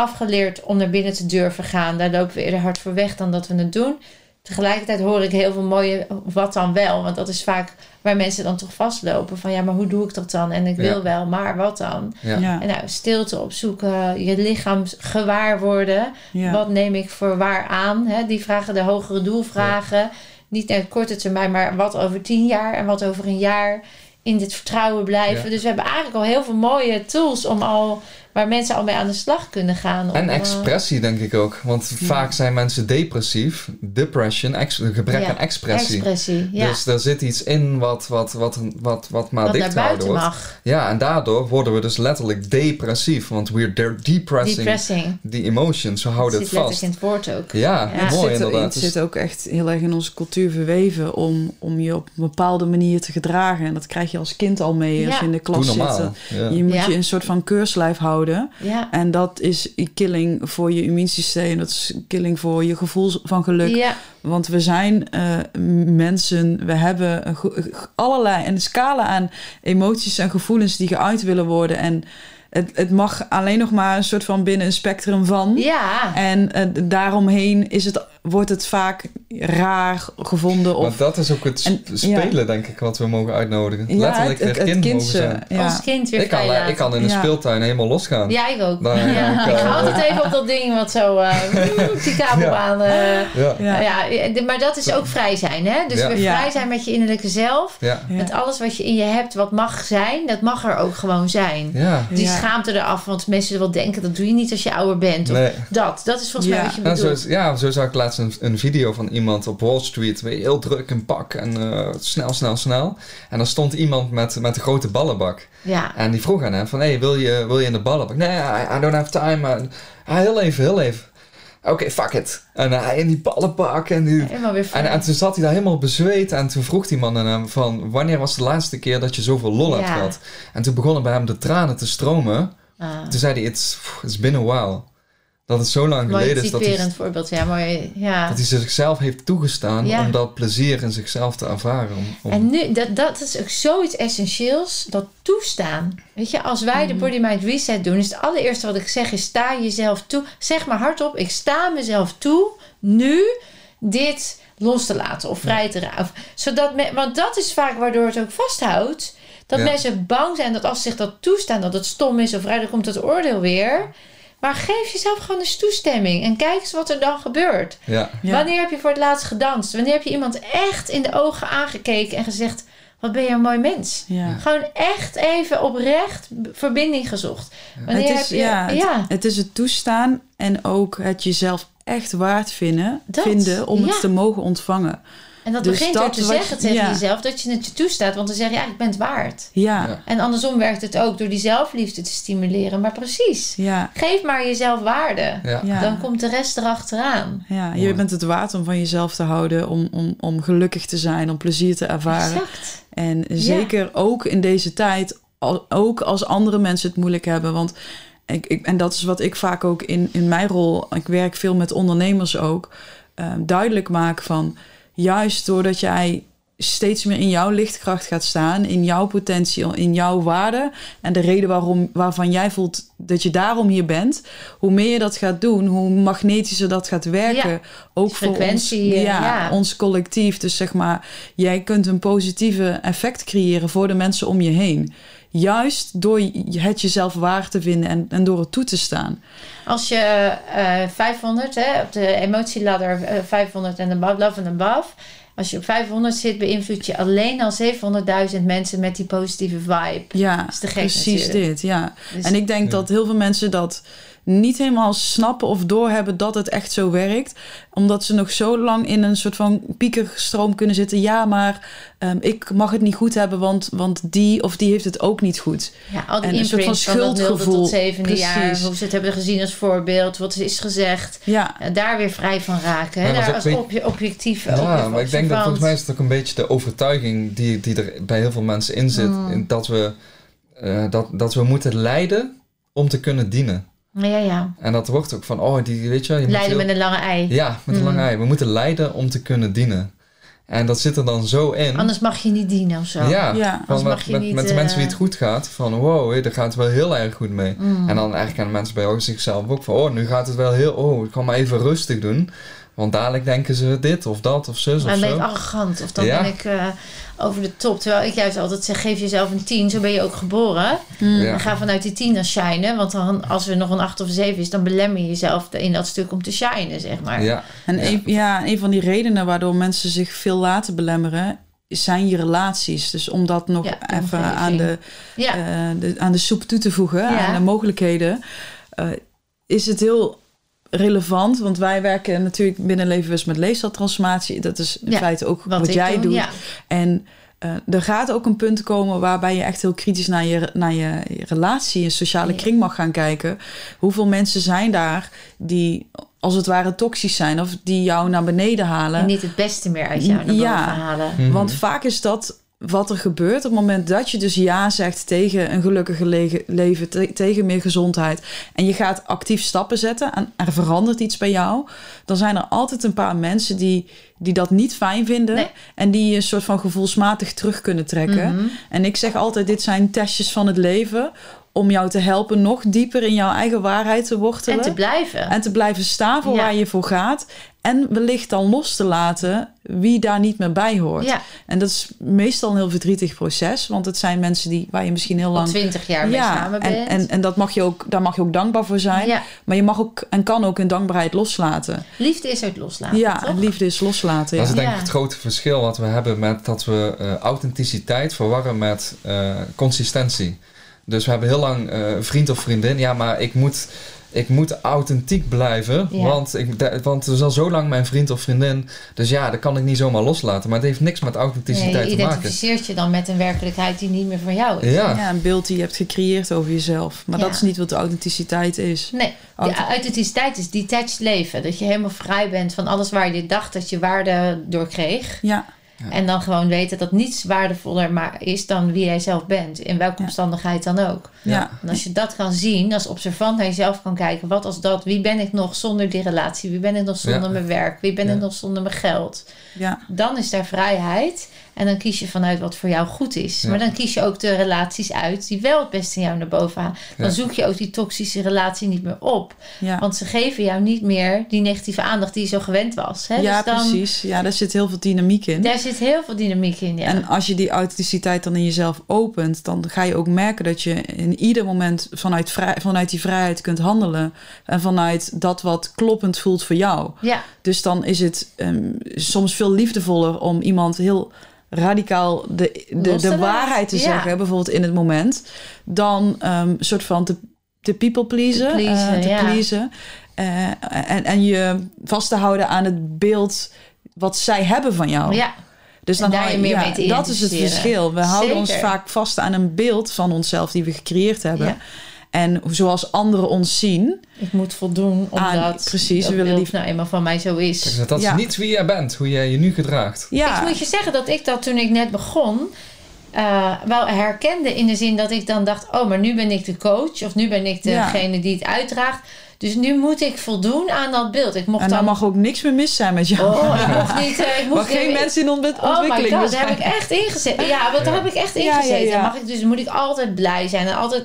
afgeleerd om naar binnen te durven gaan. Daar lopen we eerder hard voor weg dan dat we het doen. tegelijkertijd hoor ik heel veel mooie wat dan wel. Want dat is vaak waar mensen dan toch vastlopen. Van ja, maar hoe doe ik dat dan? En ik wil Ja. wel, maar wat dan? Ja. Ja, En nou, stilte opzoeken, je lichaam gewaar worden. ja. Wat neem ik voor waar aan? Hè? Die vragen, de hogere doelvragen. Niet naar korte termijn, maar wat over tien jaar en wat over een jaar in dit vertrouwen blijven. Ja. Dus we hebben eigenlijk al heel veel mooie tools om al, waar mensen al mee aan de slag kunnen gaan. Om, En eh, expressie denk ik ook. Want vaak zijn mensen depressief. Depression, gebrek Ja, aan expressie. expressie. Ja, Dus daar zit iets in wat, wat, wat, wat, wat maar wat dicht gehouden wordt. mag. Ja, en daardoor worden we dus letterlijk depressief. Want we're de- depressing Depressing. the emotions. We Dat houden het zit letterlijk vast. in het woord ook. Ja, Ja. mooi het zit, inderdaad. Het zit ook echt heel erg in onze cultuur verweven om, om je op een bepaalde manier te gedragen. En dat krijg je als kind al mee als je in de klas zit. Je moet Ja. je een soort van keurslijf houden. Ja. En dat is killing voor je immuunsysteem. Dat is killing voor je gevoel van geluk. Ja, Want we zijn eh, mensen, we hebben allerlei een scala aan emoties en gevoelens die geuit willen worden. En het, het mag alleen nog maar een soort van binnen een spectrum van. ja. En eh, daaromheen is het, wordt het vaak raar gevonden. Of, Maar dat is ook het sp- En- spelen, denk ik, wat we mogen uitnodigen. ja, Letterlijk het, het, het kind zijn. ja. Als kind weer Ik kan, ik kan in de Ja. speeltuin helemaal losgaan. Ja, ik ook. Daar- ja. ik, Ik eh, ga altijd even op dat ding wat zo... eh, die kabelbaan... eh, Ja. Ja. maar dat is ook vrij zijn, hè? Dus Ja. weer vrij zijn met je innerlijke zelf. Met alles wat je in je hebt, wat mag zijn, dat mag er ook gewoon zijn. Ja. Die Ja. schaamte eraf, want mensen wel denken, dat doe je niet als je ouder bent. Of Nee. dat, dat is volgens Ja. mij wat je Nou, zo, bedoelt. is- ja, zo zag ik laatst een, een video van iemand op Wall Street. Weer heel druk in pak en eh, snel, snel, snel. En dan stond iemand met, met een grote ballenbak. Ja, En die vroeg aan hem van, hey, wil je, wil je in de ballenbak? Nee, I, I don't have time. En, ah, heel even, heel even. Oké, fuck it. En hij in die ballenbak en die... weer. En, en toen zat hij daar helemaal bezweet en toen vroeg die man aan hem van... Wanneer was de laatste keer dat je zoveel lol hebt gehad? En toen begonnen bij hem de tranen te stromen. Ah, Toen zei hij, it's, it's been a while. Dat het zo lang mooi geleden is dat hij, voorbeeld. Ja, mooi. Ja. dat hij zichzelf heeft toegestaan Ja. om dat plezier in zichzelf te ervaren. Om, om- En nu, dat, dat is ook zoiets essentieels, dat toestaan. Weet je, als wij de Mhm. Body Mind Reset doen, is het allereerste wat ik zeg, is sta jezelf toe. Zeg maar hardop, ik sta mezelf toe, nu, dit los te laten of vrij te raken. Zodat want dat is vaak waardoor het ook vasthoudt. Dat mensen bang zijn dat als ze zich dat toestaan, dat het stom is of vrij, dan komt het oordeel weer. Maar geef jezelf gewoon eens toestemming en kijk eens wat er dan gebeurt. ja. Ja. Wanneer heb je voor het laatst gedanst? Wanneer heb je iemand echt in de ogen aangekeken en gezegd: Wat ben je een mooi mens? Ja. Gewoon echt even oprecht verbinding gezocht. Wanneer Het is, heb je. ja, het, ja, het is het toestaan en ook het jezelf echt waard vinden, Dat, vinden om ja. het te mogen ontvangen. En dat dus begint door dat te zeggen je- tegen ja. jezelf dat je het je toestaat. Want dan zeg je: Ja, ik ben het waard. Ja, Ja. En andersom werkt het ook door die zelfliefde te stimuleren. Maar precies, ja, geef maar jezelf waarde. Ja. ja. Dan komt de rest erachteraan. ja. Mooi. Je bent het waard om van jezelf te houden, om, om, om gelukkig te zijn, om plezier te ervaren. Exact. En zeker ook in deze tijd, ook als andere mensen het moeilijk hebben. Want ik, ik, en dat is wat ik vaak ook in, in mijn rol, ik werk veel met ondernemers ook, eh, duidelijk maak van juist doordat jij steeds meer in jouw lichtkracht gaat staan, in jouw potentie, in jouw waarde en de reden waarom, waarvan jij voelt dat je daarom hier bent, hoe meer je dat gaat doen, hoe magnetischer dat gaat werken. Ja, ook voor ons, eh, ja, ja. ons collectief. Dus zeg maar, jij kunt een positieve effect creëren voor de mensen om je heen. Juist door het jezelf waar te vinden en, en door het toe te staan. Als je eh 500, hè, op de emotieladder eh, 500 en above, love and above. Als je op 500 zit, beïnvloed je alleen al 700.000 mensen met die positieve vibe. Ja, is te gek precies natuurlijk. dit. Ja. Dus- En ik denk Ja. dat heel veel mensen dat niet helemaal snappen of doorhebben dat het echt zo werkt. Omdat ze nog zo lang in een soort van piekerstroom kunnen zitten. Ja, maar ehm, ik mag het niet goed hebben, want, want die of die heeft het ook niet goed. Ja, al die En een soort van schuldgevoel. tot zevende jaar. Precies. Hoe ze het hebben gezien als voorbeeld. Wat is gezegd. Ja, daar weer vrij van raken. Hè? Ja, maar daar als obje- objectief Ja, maar ik denk dat volgens mij is het ook een beetje de overtuiging die, die er bij heel veel mensen in zit. Mm. in Dat, we, eh, dat, dat we moeten lijden om te kunnen dienen. Ja, ja. En dat wordt ook van, oh, die, weet je, je moet Leiden heel- met een lange ei. Ja, met een Mm. lange ei. We moeten lijden om te kunnen dienen. En dat zit er dan zo in. Anders mag je niet dienen of zo. Ja, Ja. van Anders met, mag je met, niet, met de mensen wie het eh, goed gaat. Van wow, hé, daar gaat het wel heel erg goed mee. Mm. En dan eigenlijk aan de mensen bij zichzelf ook van... Oh, nu gaat het wel heel... Oh, ik kan maar even rustig doen. Want dadelijk denken ze dit of dat of zus Dan of ben zo. ik arrogant of dan Ja. ben ik eh, over de top. Terwijl ik juist altijd zeg, geef jezelf een 10, zo ben je ook geboren. Ja. En ga vanuit die 10 dan shinen. Want dan, als er nog een 8 of een 7 is, dan belemmer je jezelf in dat stuk om te shinen, zeg maar. Ja, En Ja. Een, ja, een van die redenen waardoor mensen zich veel laten belemmeren, zijn je relaties. Dus om dat nog Ja, even aan de, Ja. eh, de, aan de soep toe te voegen, Ja. aan de mogelijkheden, eh, is het heel relevant. Want wij werken natuurlijk binnen Levenbewust met leefstijltransformatie. Dat is in Ja, feite ook wat, jij doe, doet. Ja. En eh, er gaat ook een punt komen waarbij je echt heel kritisch naar je, naar je, relatie, je sociale Ja. kring mag gaan kijken. Hoeveel mensen zijn daar die als het ware toxisch zijn of die jou naar beneden halen? En niet het beste meer uit jou naar boven Ja. halen. Mhm. Want vaak is dat wat er gebeurt op het moment dat je dus ja zegt tegen een gelukkiger leven, te- tegen meer gezondheid. En je gaat actief stappen zetten en er verandert iets bij jou. Dan zijn er altijd een paar mensen die, die dat niet fijn vinden. Nee. En die je een soort van gevoelsmatig terug kunnen trekken. Mhm. En ik zeg altijd, dit zijn testjes van het leven. Om jou te helpen nog dieper in jouw eigen waarheid te wortelen. En te blijven. En te blijven staan voor Ja. waar je voor gaat. En wellicht dan los te laten wie daar niet meer bij hoort. ja, En dat is meestal een heel verdrietig proces. Want het zijn mensen die, waar je misschien heel lang... twintig jaar mee samen en, bent. en, en dat mag je ook, daar mag je ook dankbaar voor zijn. ja, Maar je mag ook en kan ook in dankbaarheid loslaten. liefde is uit loslaten, ja, toch? en liefde is loslaten. Dat is denk Ja. ik het grote verschil wat we hebben met dat we eh, authenticiteit verwarren met eh, consistentie. Dus we hebben heel lang eh, vriend of vriendin. Ja, maar ik moet, ik moet authentiek blijven. Ja. Want, ik, want het is al zo lang mijn vriend of vriendin. Dus ja, dat kan ik niet zomaar loslaten. Maar het heeft niks met authenticiteit je te maken. identificeert je dan met een werkelijkheid die niet meer voor jou is. Ja. Ja, een beeld die je hebt gecreëerd over jezelf. Maar Ja. dat is niet wat de authenticiteit is. Nee, de authenticiteit is detached leven. Dat je helemaal vrij bent van alles waar je dacht dat je waarde door kreeg. Ja, Ja. En dan gewoon weten dat niets waardevoller maar is dan wie jij zelf bent. In welke Ja. omstandigheid dan ook. ja. En als je dat kan zien, als observant naar jezelf kan kijken. Wat als dat? Wie ben ik nog zonder die relatie? Wie ben ik nog zonder Ja. mijn werk? Wie ben Ja. ik nog zonder mijn geld? ja. Dan is daar vrijheid. En dan kies je vanuit wat voor jou goed is. Ja. Maar dan kies je ook de relaties uit die wel het beste in jou naar boven halen. Dan Ja. zoek je ook die toxische relatie niet meer op. ja. Want ze geven jou niet meer die negatieve aandacht die je zo gewend was. Hè? ja dus dan, precies. Ja, daar zit heel veel dynamiek in. Daar zit heel veel dynamiek in. Ja. En als je die authenticiteit dan in jezelf opent, dan ga je ook merken dat je in ieder moment vanuit, vrij, vanuit die vrijheid kunt handelen. En vanuit dat wat kloppend voelt voor jou. ja, Dus dan is het ehm, soms veel liefdevoller om iemand heel radicaal de, de, de waarheid te ja. zeggen, bijvoorbeeld in het moment, dan ehm, een soort van te, te people pleasen. Te pleasen, eh, te ja. pleasen. Eh, en, en je vast te houden aan het beeld wat zij hebben van jou. ja. Dus dan daar je meer ja, mee Dat is het verschil. We houden ons vaak vast aan een beeld van onszelf die we gecreëerd hebben. En zoals anderen ons zien. Ik moet voldoen omdat Ah, precies, dat we willen die- nou eenmaal van mij zo is. Dat is Ja. niet wie jij bent, hoe jij je nu gedraagt. Ja, Ik moet je zeggen dat ik dat toen ik net begon... eh, wel herkende in de zin dat ik dan dacht... oh, maar nu ben ik de coach of nu ben ik Ja. degene die het uitdraagt. Dus nu moet ik voldoen aan dat beeld. Ik mocht en dan... dan mag ook niks meer mis zijn met jou. Oh, ik mocht niet... eh, ik mocht geen mensen in ontwik- Oh my ontwikkeling god, daar heb ik echt ingezet. Ja, want daar heb ik echt Ja, ja, ingezeten. ja. Mag ik, dus moet ik altijd blij zijn. En altijd,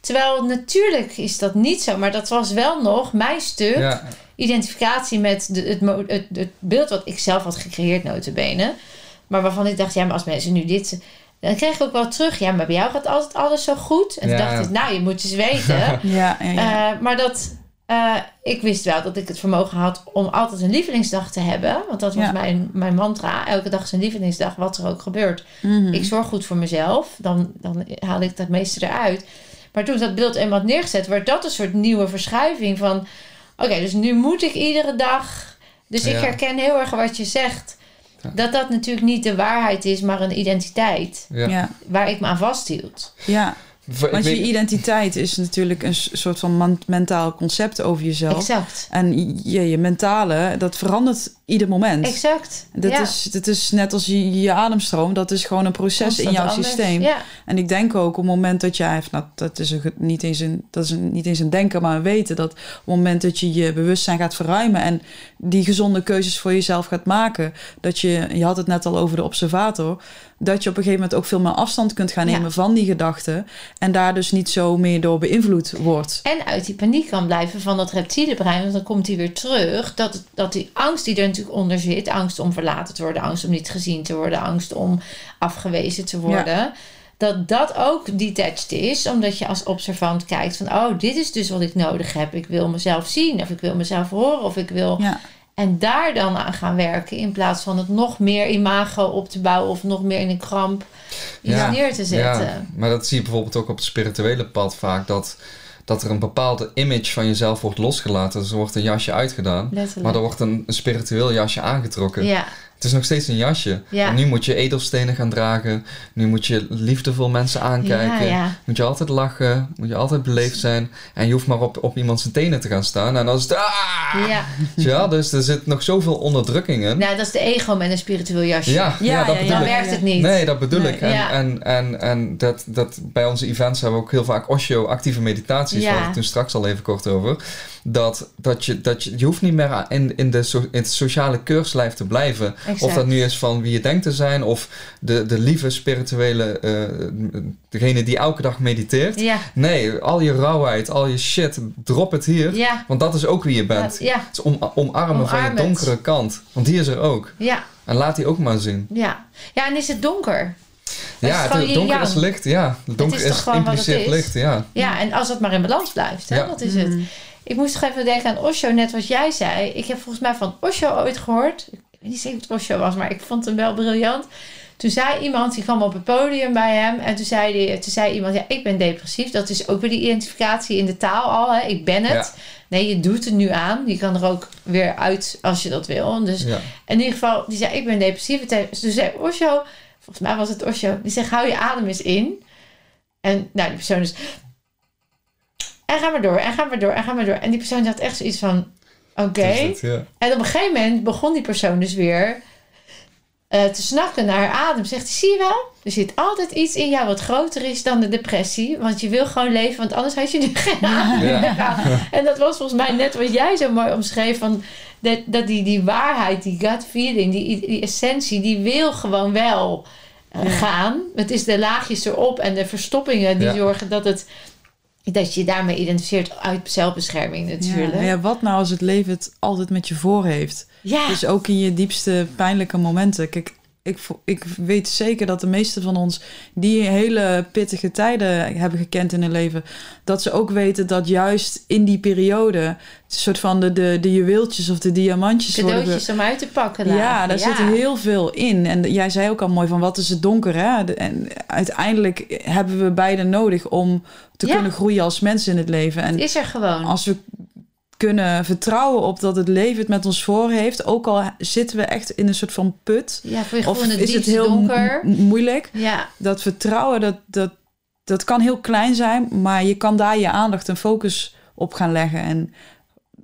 terwijl natuurlijk is dat niet zo. Maar dat was wel nog mijn stuk. Ja, Identificatie met de, het, het, het beeld wat ik zelf had gecreëerd notabene. Maar waarvan ik dacht, ja, maar als mensen nu dit... Dan kreeg ik ook wel terug. Ja, maar bij jou gaat altijd alles zo goed. En toen dacht ik, nou, je moet eens weten. Ja, ja, ja. Eh, maar dat, eh, ik wist wel dat ik het vermogen had om altijd een lievelingsdag te hebben. Want dat was Ja. mijn, mijn mantra. Elke dag is een lievelingsdag, wat er ook gebeurt. Mhm. Ik zorg goed voor mezelf. Dan, dan haal ik het meeste eruit. Maar toen dat beeld eenmaal had neergezet, werd dat een soort nieuwe verschuiving van... Oké, dus nu moet ik iedere dag... Dus ik herken heel erg wat je zegt. Ja. Dat dat natuurlijk niet de waarheid is, maar een identiteit. Waar ik me aan vasthield. ja. Want je identiteit is natuurlijk een soort van mentaal concept over jezelf. Exact. En je, je mentale, dat verandert ieder moment. Exact. Dat, ja. is, dat is net als je, je ademstroom, dat is gewoon een proces in jouw anders. systeem. Ja. En ik denk ook op het moment dat jij, nou, dat is, een, niet eens een, dat is een, niet eens een denken, maar een weten, dat op het moment dat je je bewustzijn gaat verruimen en die gezonde keuzes voor jezelf gaat maken, dat je, je had het net al over de observator, dat je op een gegeven moment ook veel meer afstand kunt gaan nemen Ja. van die gedachten. En daar dus niet zo meer door beïnvloed wordt. En uit die paniek kan blijven van dat reptiele brein. Want dan komt hij weer terug. Dat, dat die angst die er natuurlijk onder zit. Angst om verlaten te worden. Angst om niet gezien te worden. Angst om afgewezen te worden. Dat dat ook detached is. Omdat je als observant kijkt van... Oh, dit is dus wat ik nodig heb. Ik wil mezelf zien. Of ik wil mezelf horen. Of ik wil... Ja, En daar dan aan gaan werken. In plaats van het nog meer imago op te bouwen. Of nog meer in een kramp iets Ja, neer te zetten. Ja, maar dat zie je bijvoorbeeld ook op het spirituele pad vaak. Dat, dat er een bepaalde image van jezelf wordt losgelaten. Dus er wordt een jasje uitgedaan. Letterlijk. Maar er wordt een, een spiritueel jasje aangetrokken. Ja, Het is nog steeds een jasje. Ja. En nu moet je edelstenen gaan dragen. Nu moet je liefdevol mensen aankijken. Ja, ja. Moet je altijd lachen. Moet je altijd beleefd zijn. En je hoeft maar op, op iemand zijn tenen te gaan staan. En dan is het... Ah! ja. Ja, dus er zit nog zoveel onderdrukkingen. Nou, dat is de ego met een spiritueel jasje. Ja, ja, Ja, dat ja, bedoel Dan ik. werkt het niet. Nee, dat bedoel Nee. ik. En, Ja. en, en, en dat, dat bij onze events hebben we ook heel vaak Osho actieve meditaties. Ja. Waar ik toen straks al even kort over. Dat, dat je, dat je, je hoeft niet meer in, in, de so, in het sociale keurslijf te blijven. Exact. Of dat nu is van wie je denkt te zijn. Of de, de lieve spirituele, eh, degene die elke dag mediteert. Ja, Nee, al je rauwheid, al je shit, drop het hier. ja. Want dat is ook wie je bent. Ja, Het is om, omarmen van je het. donkere kant. Want die is er ook. ja, En laat die ook maar zien. ja. Ja, en is het donker? Dat ja, het, donker is licht, ja. Donker is is, het impliceert licht, ja. Ja, en als dat maar in balans blijft, hè? Ja. dat is het. Ik moest toch even denken aan Osho, net wat jij zei. Ik heb volgens mij van Osho ooit gehoord. Ik weet niet zeker of het Osho was, maar ik vond hem wel briljant. Toen zei iemand, die kwam op het podium bij hem. En toen zei, die, toen zei iemand, ja, ik ben depressief. Dat is ook weer die identificatie in de taal al. Hè? Ik ben het. Nee, je doet er nu aan. Je kan er ook weer uit als je dat wil. Dus ja. in ieder geval, die zei, ik ben depressief. En Toen zei Osho, volgens mij was het Osho, die zegt, hou je adem eens in. En nou, die persoon is... En ga maar door, en ga maar door, en ga maar door. En die persoon had echt zoiets van, oké. Ja. En op een gegeven moment begon die persoon dus weer eh, te snakken naar haar adem. Zegt hij, zie je wel? Er zit altijd iets in jou wat groter is dan de depressie. Want je wil gewoon leven, want anders had je nu geen adem Ja. meer. En dat was volgens mij net wat jij zo mooi omschreef. Van dat, dat die, die waarheid, die gut feeling, die, die essentie, die wil gewoon wel eh, Ja. gaan. Het is de laagjes erop en de verstoppingen die Ja. zorgen dat het... Dat je je daarmee identificeert uit zelfbescherming natuurlijk. Ja, ja, wat nou als het leven het altijd met je voor heeft? ja. Dus ook in je diepste pijnlijke momenten. Kijk, ik, ik weet zeker dat de meesten van ons die hele pittige tijden hebben gekend in hun leven, dat ze ook weten dat juist in die periode een soort van de, de, de juweeltjes of de diamantjes cadeautjes om uit te pakken. Ja, daar zit heel veel in. En jij zei ook al mooi van wat is het donker, hè? En uiteindelijk hebben we beide nodig om te Ja. kunnen groeien als mensen in het leven. En Het is er gewoon. als we kunnen vertrouwen op dat het leven het met ons voor heeft, ook al zitten we echt in een soort van put, ja, of het is het heel donker. mo- moeilijk, Ja, dat vertrouwen, dat, dat, dat kan heel klein zijn, maar je kan daar je aandacht en focus op gaan leggen. En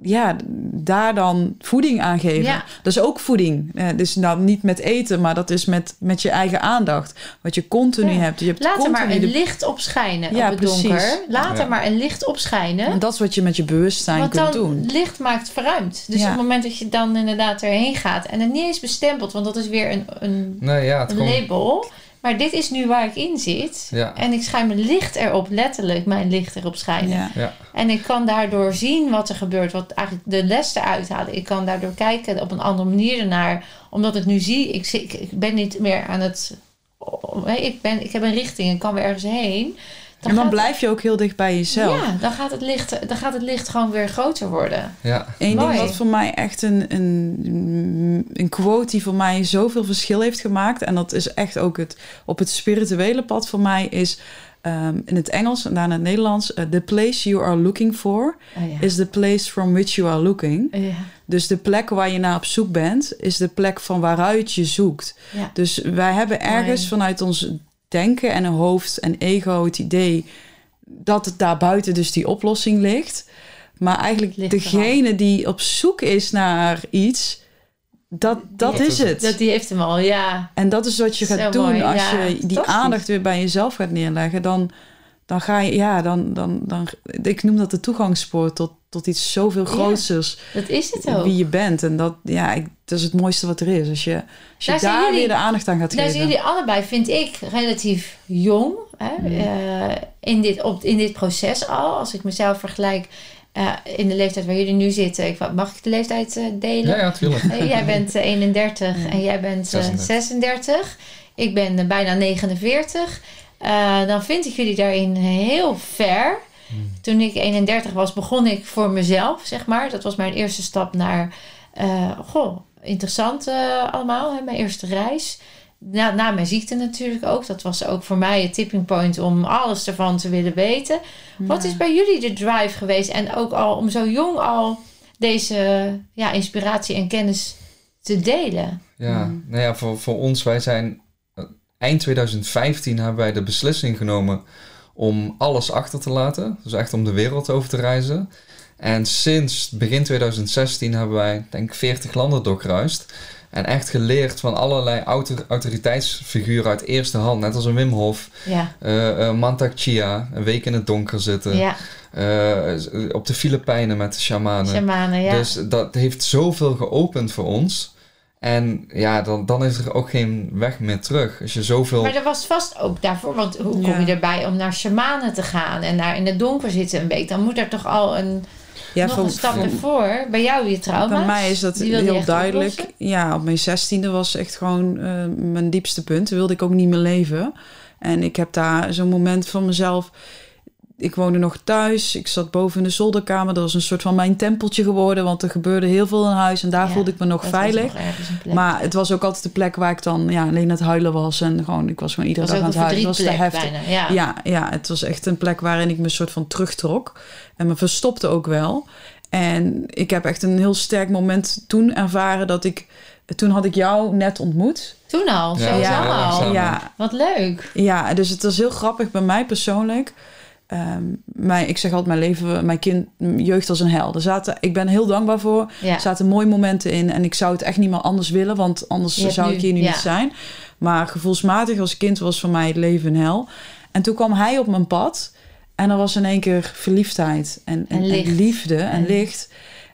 ja, daar dan voeding aan geven. Ja. Dat is ook voeding. Eh, dus nou niet met eten, maar dat is met, met je eigen aandacht. Wat je continu Ja. hebt. Je hebt laat er maar een de- licht opschijnen Ja, op het precies. donker. Laat Ja. er maar een licht opschijnen. En dat is wat je met je bewustzijn Want kunt dan doen. licht maakt verruimd. Dus Ja. op het moment dat je dan inderdaad erheen gaat en het niet eens bestempelt, want dat is weer een, een, Nee, ja, het een komt... label. Maar dit is nu waar ik in zit. Ja. En ik schijn mijn licht erop, letterlijk mijn licht erop schijnen. Ja. Ja, En ik kan daardoor zien wat er gebeurt, wat eigenlijk de les eruit halen. Ik kan daardoor kijken op een andere manier ernaar, omdat ik nu zie, ik, zie- ik, ik ben niet meer aan het. oh, nee, Ik, ben, ik heb een richting, ik kan weer ergens heen. En dan blijf je ook heel dicht bij jezelf. Ja, dan gaat, het licht, dan gaat het licht gewoon weer groter worden. ja. Eén Mooi. ding wat voor mij echt een, een, een quote die voor mij zoveel verschil heeft gemaakt. En dat is echt ook het op het spirituele pad voor mij is ehm, in het Engels en daarna in het Nederlands. eh, the place you are looking for Oh, ja. is the place from which you are looking. ja. Dus de plek waar je naar op zoek bent, is de plek van waaruit je zoekt. Ja. Dus wij hebben ergens Mooi. vanuit ons denken en een hoofd en ego het idee dat het daar buiten dus die oplossing ligt. Maar eigenlijk Ligt degene die op zoek is naar iets, dat, dat Die- is het. Dat, die heeft hem al, ja. En dat is wat je Zo gaat doen mooi, als ja, je die aandacht weer bij jezelf gaat neerleggen. Dan, dan ga je, ja, dan, dan, dan, ik noem dat de toegangspoort tot, tot iets zoveel Ja. grootsers. Dat is het ook. Wie je bent. En dat, ja, ik, dat is het mooiste wat er is. Als je, als je Daar daar jullie- weer de aandacht aan gaat Daar geven. zijn jullie allebei, vind ik, relatief jong hè? Mm. eh, in, dit, op, in dit proces al. Als ik mezelf vergelijk eh, in de leeftijd waar jullie nu zitten. Ik, mag ik de leeftijd eh, delen? Ja, ja, tuurlijk. Eh, jij bent eh, 31 Ja. en jij bent eh, 36. 36. Ik ben bijna 49. Eh, dan vind ik jullie daarin heel ver. Toen ik 31 was, begon ik voor mezelf, zeg maar. Dat was mijn eerste stap naar... eh, goh, interessant eh, allemaal, hè, mijn eerste reis. Na, na mijn ziekte natuurlijk ook. Dat was ook voor mij het tipping point om alles ervan te willen weten. Wat is bij jullie de drive geweest? En ook al om zo jong al deze ja, inspiratie en kennis te delen. Ja, Mm. nou ja, voor, voor ons, wij zijn eind 2015 hebben wij de beslissing genomen om alles achter te laten. Dus echt om de wereld over te reizen. En sinds begin 2016 hebben wij, denk ik, 40 landen doorkruist. En echt geleerd van allerlei autor- autoriteitsfiguren uit eerste hand. Net als een Wim Hof, Ja, Mantak Chia, een week in het donker zitten. ja. Eh, op de Filipijnen met de shamanen. shamanen, ja. Dus dat heeft zoveel geopend voor ons. En ja, dan, dan is er ook geen weg meer terug. Als je zoveel... Maar er was vast ook daarvoor, want hoe kom Ja. je erbij om naar shamanen te gaan en naar in het donker zitten een week? Dan moet er toch al een, ja, nog voor- een stap voor- ervoor. Bij jou je trauma. Bij mij is dat heel duidelijk. oplossen? Ja, op mijn zestiende was echt gewoon eh, mijn diepste punt. Toen wilde ik ook niet meer leven. En ik heb daar zo'n moment van mezelf. Ik woonde nog thuis. Ik zat boven in de zolderkamer. Dat was een soort van mijn tempeltje geworden. Want er gebeurde heel veel in huis. En daar Ja, voelde ik me nog veilig. nog. Maar het was ook altijd de plek waar ik dan ja, alleen aan het huilen was. En gewoon, ik was gewoon iedere dag aan het huilen. Het was te heftig. bijna. Ja. Ja, ja, het was echt een plek waarin ik me een soort van terugtrok. En me verstopte ook wel. En ik heb echt een heel sterk moment toen ervaren dat ik... Toen had ik jou net ontmoet. Toen al, Ja, zo ja, lang al. Ja, Wat leuk. ja, dus het was heel grappig bij mij persoonlijk. Ehm, mijn, ik zeg altijd, mijn leven, mijn kind, mijn jeugd als een hel. Er zaten, ik ben heel dankbaar voor. Ja. Er zaten mooie momenten in. En ik zou het echt niet meer anders willen. Want anders Je zou nu- ik hier nu ja. niet zijn. Maar gevoelsmatig als kind was voor mij het leven een hel. En toen kwam hij op mijn pad. En er was in één keer verliefdheid. En, en, En licht. en liefde en, licht.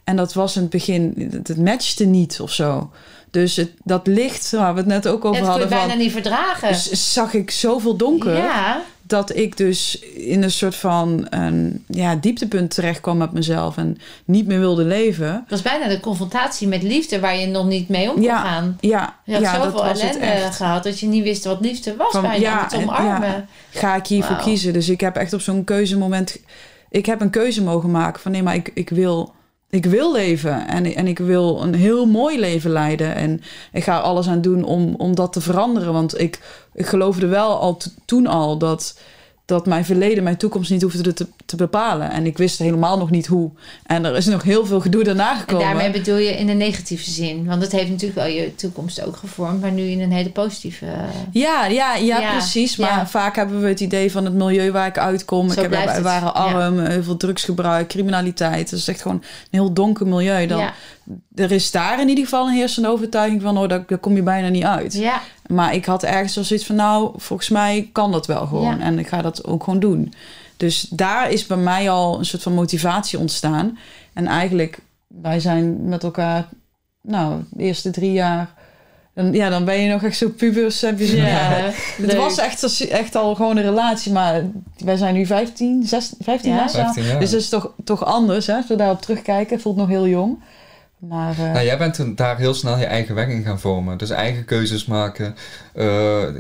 En dat was in het begin... Het, matchte niet of zo. Dus het, dat licht waar we het net ook over Het kun je hadden... bijna Van, niet verdragen. z- zag ik zoveel donker Ja, dat ik dus in een soort van een, ja, dieptepunt terecht kwam met mezelf en niet meer wilde leven. dat was bijna de confrontatie met liefde waar je nog niet mee om kon Ja, gaan. Ja, Je had ja dat zoveel was het ellende echt. gehad dat je niet wist wat liefde was Van, bijna ja, en- omarmen. ja. Ga ik hiervoor kiezen? Dus ik heb echt op zo'n keuzemoment... Ik heb een keuze mogen maken van nee, maar ik, ik, wil, ik wil leven. En, en ik wil een heel mooi leven leiden. En ik ga alles aan doen om, om dat te veranderen. Want ik, ik geloofde wel al toen al dat, dat mijn verleden mijn toekomst niet hoefde te, te bepalen. En ik wist helemaal nog niet hoe. En er is nog heel veel gedoe daarna En gekomen. daarmee bedoel je in de negatieve zin. Want het heeft natuurlijk wel je toekomst ook gevormd, maar nu in een hele positieve. Ja, ja, ja, Ja, precies. Maar ja. vaak hebben we het idee van het milieu waar ik uitkom. Zo ik heb, het. waren arm, heel veel drugsgebruik, criminaliteit. Het is echt gewoon een heel donker milieu. Dan, ja, Er is daar in ieder geval een heersende overtuiging van... oh, daar, daar kom je bijna niet uit. Maar ik had ergens wel zoiets van... nou, volgens mij kan dat wel gewoon. Ja. En ik ga dat ook gewoon doen. Dus daar is bij mij al een soort van motivatie ontstaan. En eigenlijk, wij zijn met elkaar... nou, de eerste drie jaar... Dan, ja, dan ben je nog echt zo pubers. Heb je zo, ja. Het was echt, echt al gewoon een relatie, maar wij zijn nu 15, 16, 15 Ja. jaar samen. 15 jaar. Dus dat is toch, toch anders, hè? Als we daarop terugkijken, voelt nog heel jong. Eh, Nou, jij bent daar heel snel je eigen weg in gaan vormen. Dus eigen keuzes maken. Eh,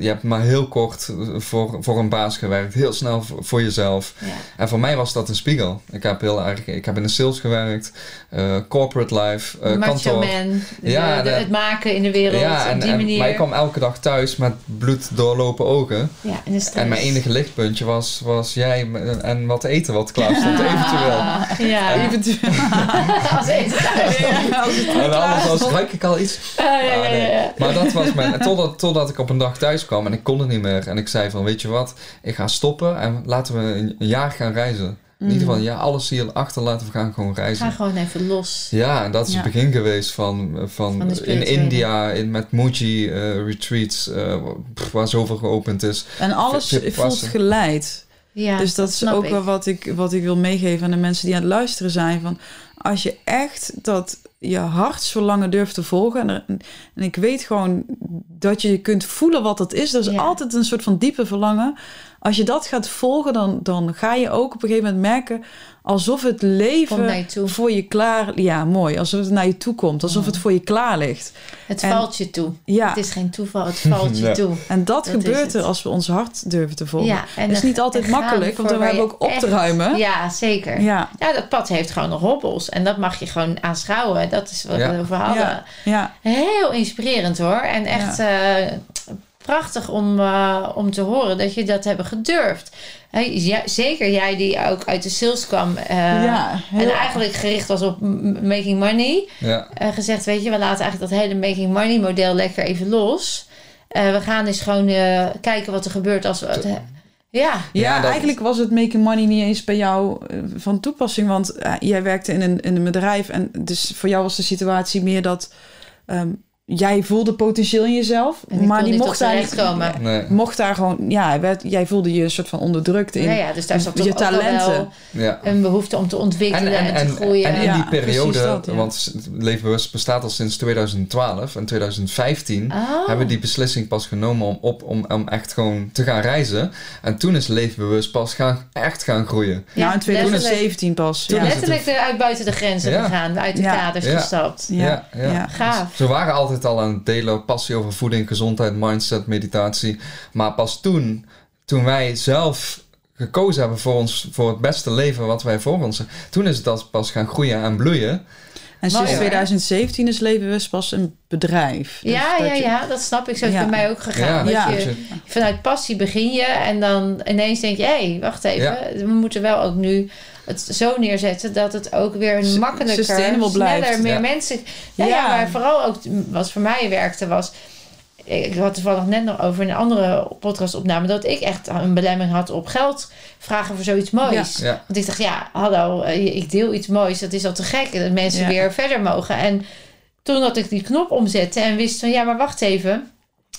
je hebt maar heel kort voor, voor een baas gewerkt. Heel snel voor, voor jezelf. Ja. En voor mij was dat een spiegel. Ik heb, heel erg, ik heb in de sales gewerkt. eh, corporate life. eh, Macho kantoor. man, Ja, de- de- het maken in de wereld Ja, en, op die en- manier. maar ik kwam elke dag thuis met bloed doorlopen ogen. ja, en. En mijn enige lichtpuntje was, was jij en wat eten wat klaar stond, eventueel. Ja, eventueel. als eten thuis. Ja, als het En anders was, ruik ik al iets? Ah, ja, ja, Ah, ja, nee. ja. Maar dat was mijn... en Totdat, totdat ik op een dag thuis kwam en ik kon het niet meer. En ik zei van, weet je wat? Ik ga stoppen en laten we een, jaar gaan reizen. In ieder geval, ja, alles hier achter laten we gaan gewoon Ga reizen. gewoon even los. Ja, en dat is Ja. het begin geweest van, van, in. India, in, met Muji eh, retreats, eh, pff, waar zoveel geopend is. En alles voelt geleid. Ja, dus dat, is ook ik. wel wat ik, wat ik wil meegeven aan de mensen die aan het luisteren zijn. Van als je echt dat je hartsverlangen durft te volgen. En, er- en ik weet gewoon dat je kunt voelen wat dat is. Dat is Ja. altijd een soort van diepe verlangen. Als je dat gaat volgen, dan, dan ga je ook op een gegeven moment merken alsof het leven je toe. voor je klaar. Ja, mooi. Alsof het naar je toe komt. Alsof het voor je klaar ligt. Het en- valt je toe. Ja. Het is geen toeval, het valt je Ja. toe. En dat, gebeurt er als we ons hart durven te volgen. Ja, en het is dan- niet altijd makkelijk, want we waar hebben je ook op te ruimen. Ja, zeker. Ja, Ja, dat pad heeft gewoon nog hobbels. En dat mag je gewoon aanschouwen. Dat is wat Ja. we over hadden. ja, ja. Heel inspirerend hoor. En echt eh, prachtig om, eh, om te horen dat je dat hebben gedurfd. Hè, ja, zeker jij die ook uit de sales kwam. eh, Ja, en eigenlijk gericht was op making money. Ja. eh, gezegd, weet je, we laten eigenlijk dat hele making money model lekker even los. Eh, we gaan eens gewoon eh, kijken wat er gebeurt als we het... Ja, Ja, eigenlijk was het making money niet eens bij jou van toepassing. Want jij werkte in een, in een bedrijf. En dus voor jou was de situatie meer dat ehm, jij voelde potentieel in jezelf. En die maar die mocht daar komen. Nee. Mocht daar gewoon, ja, werd, jij voelde je een soort van onderdrukt in ja, ja, dus daar zat je toch ook wel talenten. Ja. een behoefte om te ontwikkelen en, te groeien. en in die periode, dat, ja. want Leefbewust bestaat al sinds 2012 en 2015 Oh. hebben we die beslissing pas genomen om, op, om, om echt gewoon te gaan reizen. En toen is Leefbewust pas gaan, echt gaan groeien. Ja, in letterlijk- 2017 pas. Toen Letterlijk eruit buiten de grenzen Ja. gegaan, uit de Ja. kaders Ja. gestapt. Ja, Ja, ja. ja. Gaaf. Ze waren altijd al aan het delen, passie over voeding, gezondheid, mindset, meditatie. Maar pas toen, toen wij zelf gekozen hebben voor, ons, voor het beste leven wat wij voor ons toen is het als pas gaan groeien en bloeien. En sinds Mooi, hoor. 2017 is Levenbewust pas een bedrijf. Dus ja, dat ja, je- ja, dat snap ik. Zo is het Ja. bij mij ook gegaan. dat Ja, dat je- vanuit passie begin je en dan ineens denk je... hé, hey, wacht even. Ja. We moeten wel ook nu het zo neerzetten... dat het ook weer makkelijker, sneller, blijft. meer Ja. mensen... Nou ja. Ja. maar vooral ook wat voor mij werkte was... Ik had toevallig net nog over een andere podcastopname... dat ik echt een belemmering had op geld vragen voor zoiets moois. Ja. Want ik dacht, ja, hallo, eh, ik deel iets moois. Dat is al te gek. Dat mensen Ja. weer verder mogen. En toen dat ik die knop omzette en wist van, ja, maar wacht even.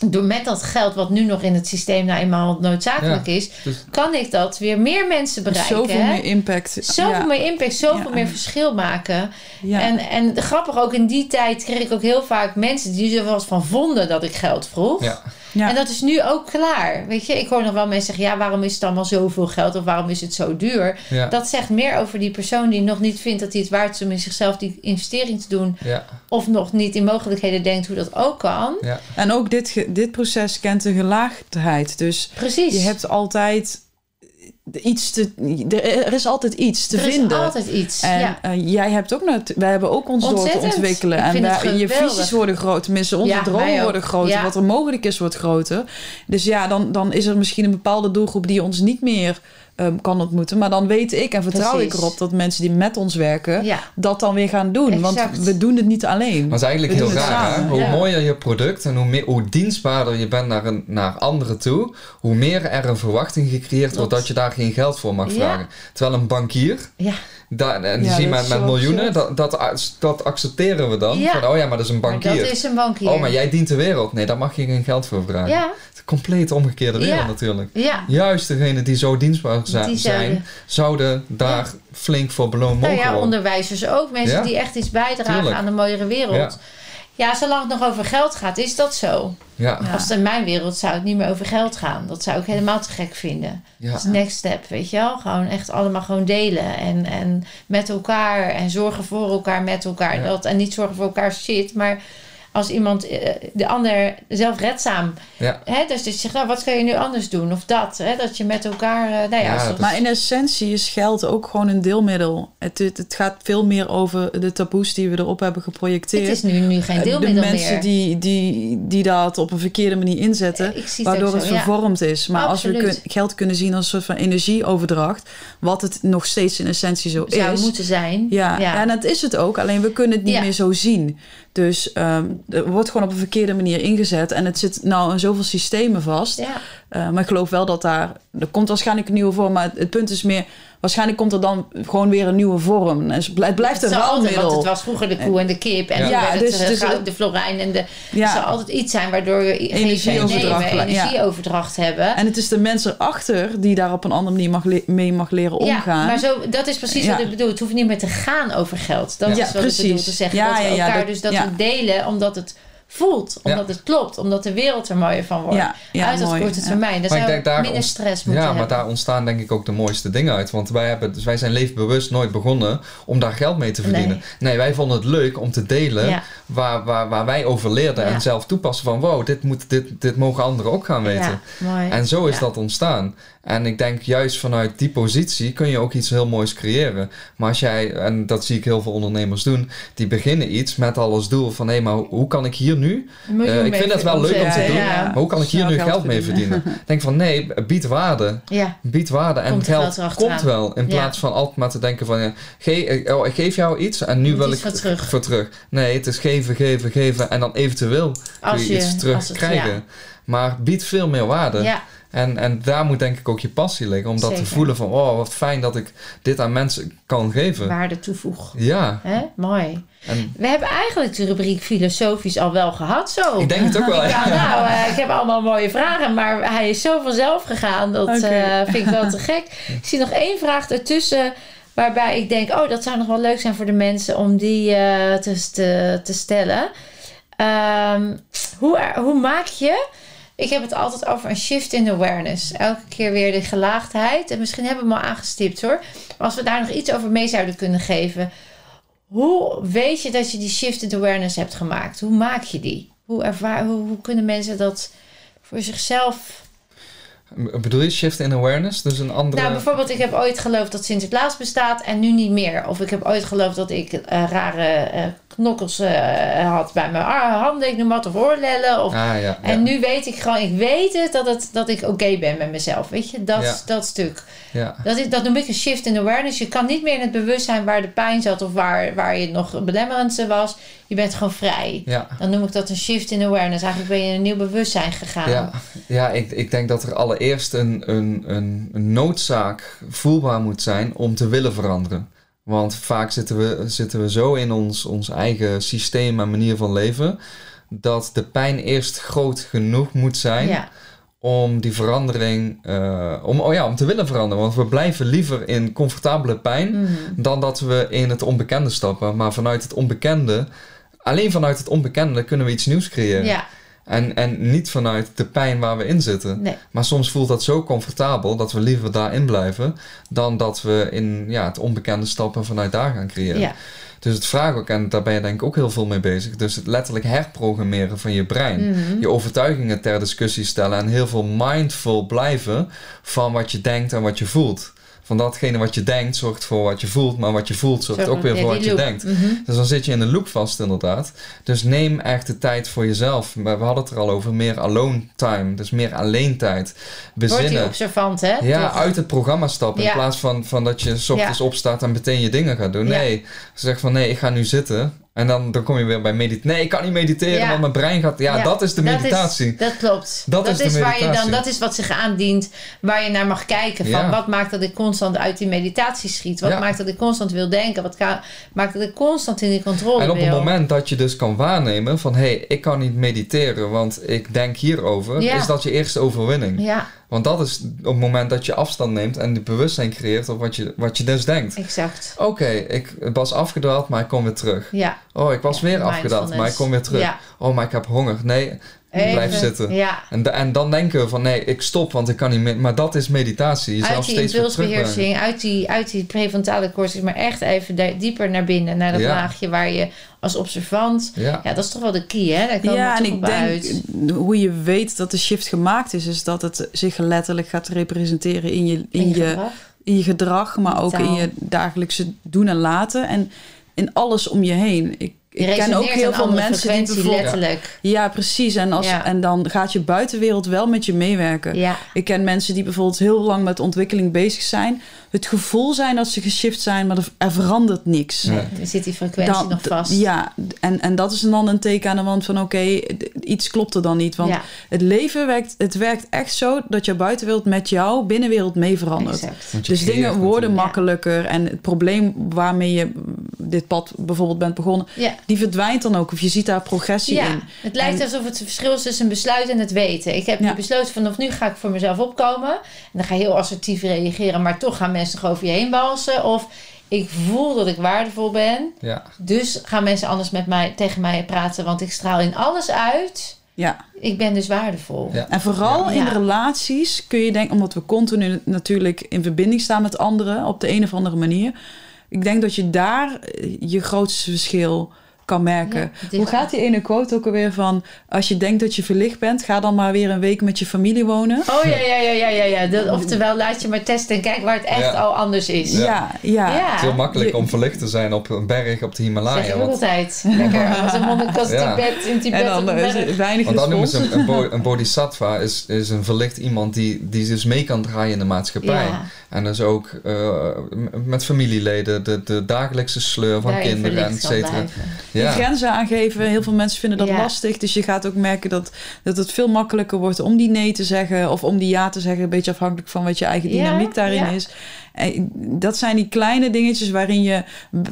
Door met dat geld wat nu nog in het systeem nou eenmaal noodzakelijk Ja. is... Dus- kan ik dat weer meer mensen bereiken. Zoveel hè? meer impact. Zoveel ja. meer impact, zoveel Ja. meer verschil maken. Ja. En, en grappig, ook in die tijd kreeg ik ook heel vaak mensen die er wel eens van vonden dat ik geld vroeg. Ja. En dat is nu ook klaar. Weet je, ik hoor nog wel mensen zeggen: ja, waarom is het allemaal zoveel geld of waarom is het zo duur? Ja. Dat zegt meer over die persoon die nog niet vindt dat hij het waard is om in zichzelf die investering te doen. Ja. Of nog niet in mogelijkheden denkt hoe dat ook kan. Ja. En ook dit, dit proces kent een gelaagdheid. Dus Precies. je hebt altijd iets te... Er er is altijd iets te er vinden. is altijd iets. En ja. eh, jij hebt ook net, wij hebben ook ons door te ontwikkelen. Ik en wij- je visies worden groter. Tenminste, onze Ja, dromen worden groter. Ja. Wat er mogelijk is, wordt groter. Dus ja, dan, dan is er misschien een bepaalde doelgroep die ons niet meer ehm, kan ontmoeten. Maar dan weet ik en vertrouw ik erop dat mensen die met ons werken, Ja. dat dan weer gaan doen. Want we doen het niet alleen. Maar het is eigenlijk We heel doen het raar. Hè? Hoe Ja. mooier je product en hoe, meer, hoe dienstbaarder je bent naar, een, naar anderen toe, hoe meer er een verwachting gecreëerd wordt dat je daar geen geld voor mag Ja. vragen. Terwijl een bankier, Ja. daar, en die Ja, zien dat met, met miljoenen, dat, dat, dat accepteren we dan. Ja. Van, oh ja, maar dat is een Maar bankier. dat is een bankier. Oh, maar jij dient de wereld. Nee, daar mag je geen geld voor vragen. Ja, compleet omgekeerde wereld Ja. natuurlijk. ja. Juist degenen die zo dienstbaar Die zijn, zouden- daar flink voor beloond Nou mogen ja, worden. onderwijzers ook. Mensen Ja. die echt iets bijdragen Tuurlijk. aan een mooiere wereld. Ja. Ja. zolang het nog over geld gaat, is dat zo. Ja, Ja. Als het in mijn wereld zou het niet meer over geld gaan. Dat zou ik helemaal te gek vinden. ja. Dat is next step, weet je wel? Gewoon echt allemaal gewoon delen. En, en met elkaar. En zorgen voor elkaar met elkaar. Ja. Dat, en niet zorgen voor elkaar shit. Maar als iemand eh, de ander zelfredzaam... ja. Hè, dus dat je zegt, nou, wat kan je nu anders doen? Of dat. Hè, dat je met elkaar... eh, nou ja, Ja, als- dat- Maar in essentie is geld ook gewoon een deelmiddel. Het, het, het gaat veel meer over de taboes die we erop hebben geprojecteerd. het is nu, nu geen Eh, deelmiddel de mensen meer. Die, die, die dat op een verkeerde manier inzetten, het waardoor het zo, ja. vervormd is. Maar als we kun- geld kunnen zien als een soort van energieoverdracht, wat het nog steeds in essentie zo zou is. moeten zijn. Ja, ja. en dat is het ook, alleen we kunnen het niet Ja. meer zo zien. Dus ehm, er wordt gewoon op een verkeerde manier ingezet en het zit nou in zoveel systemen vast. Ja. Eh, maar ik geloof wel dat daar er komt waarschijnlijk een nieuwe vorm, maar het, het punt is meer, waarschijnlijk komt er dan gewoon weer een nieuwe vorm. Het blijft- het een Het altijd, want ruilmiddel. het was vroeger de koe en de kip. En Ja. werd dus- het, dus de, het- de florijn. En de, Ja. Er zal altijd iets zijn waardoor we Energieoverdracht nemen, blijft, ja. energieoverdracht hebben. En het is de mensen erachter die daar op een andere manier mag mee mag leren omgaan. Ja, maar zo, dat is precies wat ik bedoel. Het hoeft niet meer te gaan over geld. Dat is wat precies. ik bedoel te zeggen. Dat we elkaar dat- dus dat we delen omdat het voelt. Omdat het klopt. Omdat de wereld er mooier van wordt. Ja, ja, Uit dat korte Ja. termijn. Dan Maar ik zou denk daar minder stress moeten Ja, maar daar ontstaan denk ik ook de mooiste dingen uit. Want wij, hebben, dus wij zijn leefbewust nooit begonnen om daar geld mee te verdienen. Nee. Nee, wij vonden het leuk om te delen Ja. waar, waar, waar wij over leerden Ja. en zelf toepassen van wow, dit, moet, dit, dit mogen anderen ook gaan weten. Ja, mooi. En zo is Ja. dat ontstaan. En ik denk juist vanuit die positie kun je ook iets heel moois creëren. Maar als jij, en dat zie ik heel veel ondernemers doen, die beginnen iets met al als doel van hé, maar hoe kan ik hier nu? Eh, ik vind het wel leuk om te doen, Ja. maar hoe kan ik hier nu geld geld mee verdienen. Denk van nee, bied waarde. ja. Bied waarde en Komt geld, komt wel. In plaats van altijd maar te denken van ja, ge eh, oh, ik geef jou iets en nu Moet wil ik voor terug. voor terug. Nee, het is geven, geven, geven en dan eventueel Als je, iets terugkrijgen. Maar bied veel meer waarde. Ja, En, en daar moet denk ik ook je passie liggen. Om dat Zeker. te voelen van, oh wat fijn dat ik dit aan mensen kan geven. waarde toevoeg. Ja, Hè? Mooi. en We hebben eigenlijk de rubriek filosofisch al wel gehad zo. ik denk het ook wel. Ja, nou, eh, ik heb allemaal mooie vragen, maar hij is zo vanzelf gegaan. Dat eh, vind ik wel te gek. Ik zie nog één vraag ertussen, waarbij ik denk: oh, dat zou nog wel leuk zijn voor de mensen om die eh, te, te, te stellen. Ehm, hoe, hoe maak je. Ik heb het altijd over een shift in awareness. Elke keer weer de gelaagdheid. En misschien hebben we hem al aangestipt hoor. Maar als we daar nog iets over mee zouden kunnen geven. Hoe weet je dat je die shift in awareness hebt gemaakt? Hoe maak je die? Hoe, ervaar, hoe, hoe kunnen mensen dat voor zichzelf... Bedoel je shift in awareness? Dus een andere... Nou, bijvoorbeeld, ik heb ooit geloofd dat Sinterklaas bestaat en nu niet meer. Of ik heb ooit geloofd dat ik eh, rare eh, knokkels eh, had bij mijn handen, ik noem wat, of oorlellen. Of, ah, ja, En nu weet ik gewoon, ik weet het, dat, het, dat ik oké ben met mezelf. Weet je, dat, dat stuk. ja. Dat, is, dat noem ik een shift in awareness. Je kan niet meer in het bewustzijn waar de pijn zat of waar, waar je nog belemmerend was. Je bent gewoon vrij. Dan noem ik dat een shift in awareness. Eigenlijk ben je in een nieuw bewustzijn gegaan. ja, ja ik, ik denk dat er allereerst een, een, een noodzaak voelbaar moet zijn om te willen veranderen. Want vaak zitten we, zitten we zo in ons, ons eigen systeem en manier van leven, dat de pijn eerst groot genoeg moet zijn Ja. om die verandering, eh, om, oh ja, om te willen veranderen. Want we blijven liever in comfortabele pijn Mhm. dan dat we in het onbekende stappen. Maar vanuit het onbekende, alleen vanuit het onbekende kunnen we iets nieuws creëren. ja, En, en niet vanuit de pijn waar we in zitten. nee. Maar soms voelt dat zo comfortabel dat we liever daarin blijven dan dat we in ja, het onbekende stappen vanuit daar gaan creëren. Ja. Dus het vraag ook, en daar ben je denk ik ook heel veel mee bezig, dus het letterlijk herprogrammeren van je brein. Mhm. Je overtuigingen ter discussie stellen en heel veel mindful blijven van wat je denkt en wat je voelt. Van datgene wat je denkt zorgt voor wat je voelt, maar wat je voelt zorgt Zo, ook weer ja, voor wat je denkt. Mhm. Dus dan zit je in een loop vast inderdaad. Dus neem echt de tijd voor jezelf. We hadden het er al over, meer alone time. Dus meer alleen tijd. Wordt die Bezinnen. observant, hè? Ja, uit het programma stappen. Ja. In plaats van, van dat je 's ochtends Ja. opstaat en meteen je dingen gaat doen. Nee, zeg van nee, ik ga nu zitten. En dan, dan kom je weer bij mediteren. Nee, ik kan niet mediteren, Ja. want mijn brein gaat... Ja, Ja, dat is de meditatie. Dat, is, dat klopt. Dat is de waar je dan, meditatie. dat is wat zich aandient, waar je naar mag kijken. Van Ja. wat maakt dat ik constant uit die meditatie schiet? Wat maakt dat ik constant wil denken? Wat ka- maakt dat ik constant in die controle En op wil? het moment dat je dus kan waarnemen van... hé, hey, ik kan niet mediteren, want ik denk hierover... Is dat je eerste overwinning. Ja, Want dat is op het moment dat je afstand neemt... en het bewustzijn creëert op wat je, wat je dus denkt. exact. Oké, ik was afgedaald, maar ik kom weer terug. Ja. Oh, ik was Ja, weer afgedaald, mindfulness. maar ik kom weer terug. Ja. Oh, maar ik heb honger. Nee, blijf Even- zitten. Ja. En, en dan denken we van nee, ik stop, want ik kan niet meer. Maar dat is meditatie. Jezelf Uit die steeds impulsbeheersing, uit die, uit die prefrontale cortex, maar echt even dieper naar binnen, naar dat Ja. laagje waar je als observant. Ja, Ja, dat is toch wel de key, hè? Daar komen Ja, en ik denk uit. hoe je weet dat de shift gemaakt is, is dat het zich letterlijk gaat representeren in je, in In je je, gedrag. in je gedrag, maar ook Taal. in je dagelijkse doen en laten en in alles om je heen. Ik, ik ken ook heel veel mensen die bijvoorbeeld... letterlijk. Ja, precies. En, als, Ja. en dan gaat je buitenwereld wel met je meewerken. Ja. Ik ken mensen die bijvoorbeeld heel lang met ontwikkeling bezig zijn. Het gevoel zijn dat ze geshift zijn, maar er, er verandert niks. Nee. Dan zit die frequentie Dan- nog vast. Ja, en, en dat is dan een teken aan de wand van oké, iets klopt er dan niet. Want Ja. het leven werkt, het werkt echt zo dat je buitenwereld met jouw binnenwereld mee verandert. Dus dingen worden natuurlijk. makkelijker. En het probleem waarmee je dit pad bijvoorbeeld bent begonnen, Ja. Die verdwijnt dan ook. Of je ziet daar progressie Ja, in. het lijkt En- alsof het verschil is tussen een besluit en het weten. Ik heb Ja. nu besloten vanaf nu ga ik voor mezelf opkomen. En dan ga je heel assertief reageren, maar toch gaan mensen nog over je heen walsen. Of ik voel dat ik waardevol ben. Ja, Dus gaan mensen anders met mij, tegen mij praten, want ik straal in alles uit. Ja. Ik ben dus waardevol. Ja. En vooral Ja. in Ja. relaties kun je denken, omdat we continu natuurlijk in verbinding staan met anderen op de een of andere manier. Ik denk dat je daar eh, je grootste verschil kan merken. Ja, Hoe gaat die ene quote ook alweer van... als je denkt dat je verlicht bent... ga dan maar weer een week met je familie wonen. Oh ja, ja, ja, ja, ja. ja. Dat, oftewel, laat je maar testen en kijk waar het echt Ja. al anders is. Ja. Ja, het is heel makkelijk om verlicht te zijn op een berg op de Himalaya. Want, altijd. Lekker als een monnik als Ja. Tibet in Tibet En dan eh, is weinig want dan noemen ze een, een, bo- een bodhisattva is, is een verlicht iemand die, die dus mee kan draaien in de maatschappij. Ja. En dus ook eh, met familieleden, de, de dagelijkse sleur van Daarin kinderen, et cetera. Ja. grenzen aangeven. Heel veel mensen vinden dat Ja. lastig. Dus je gaat ook merken dat, dat het veel makkelijker wordt om die nee te zeggen. Of om die ja te zeggen. Een beetje afhankelijk van wat je eigen Ja, dynamiek daarin ja. is. En dat zijn die kleine dingetjes waarin je...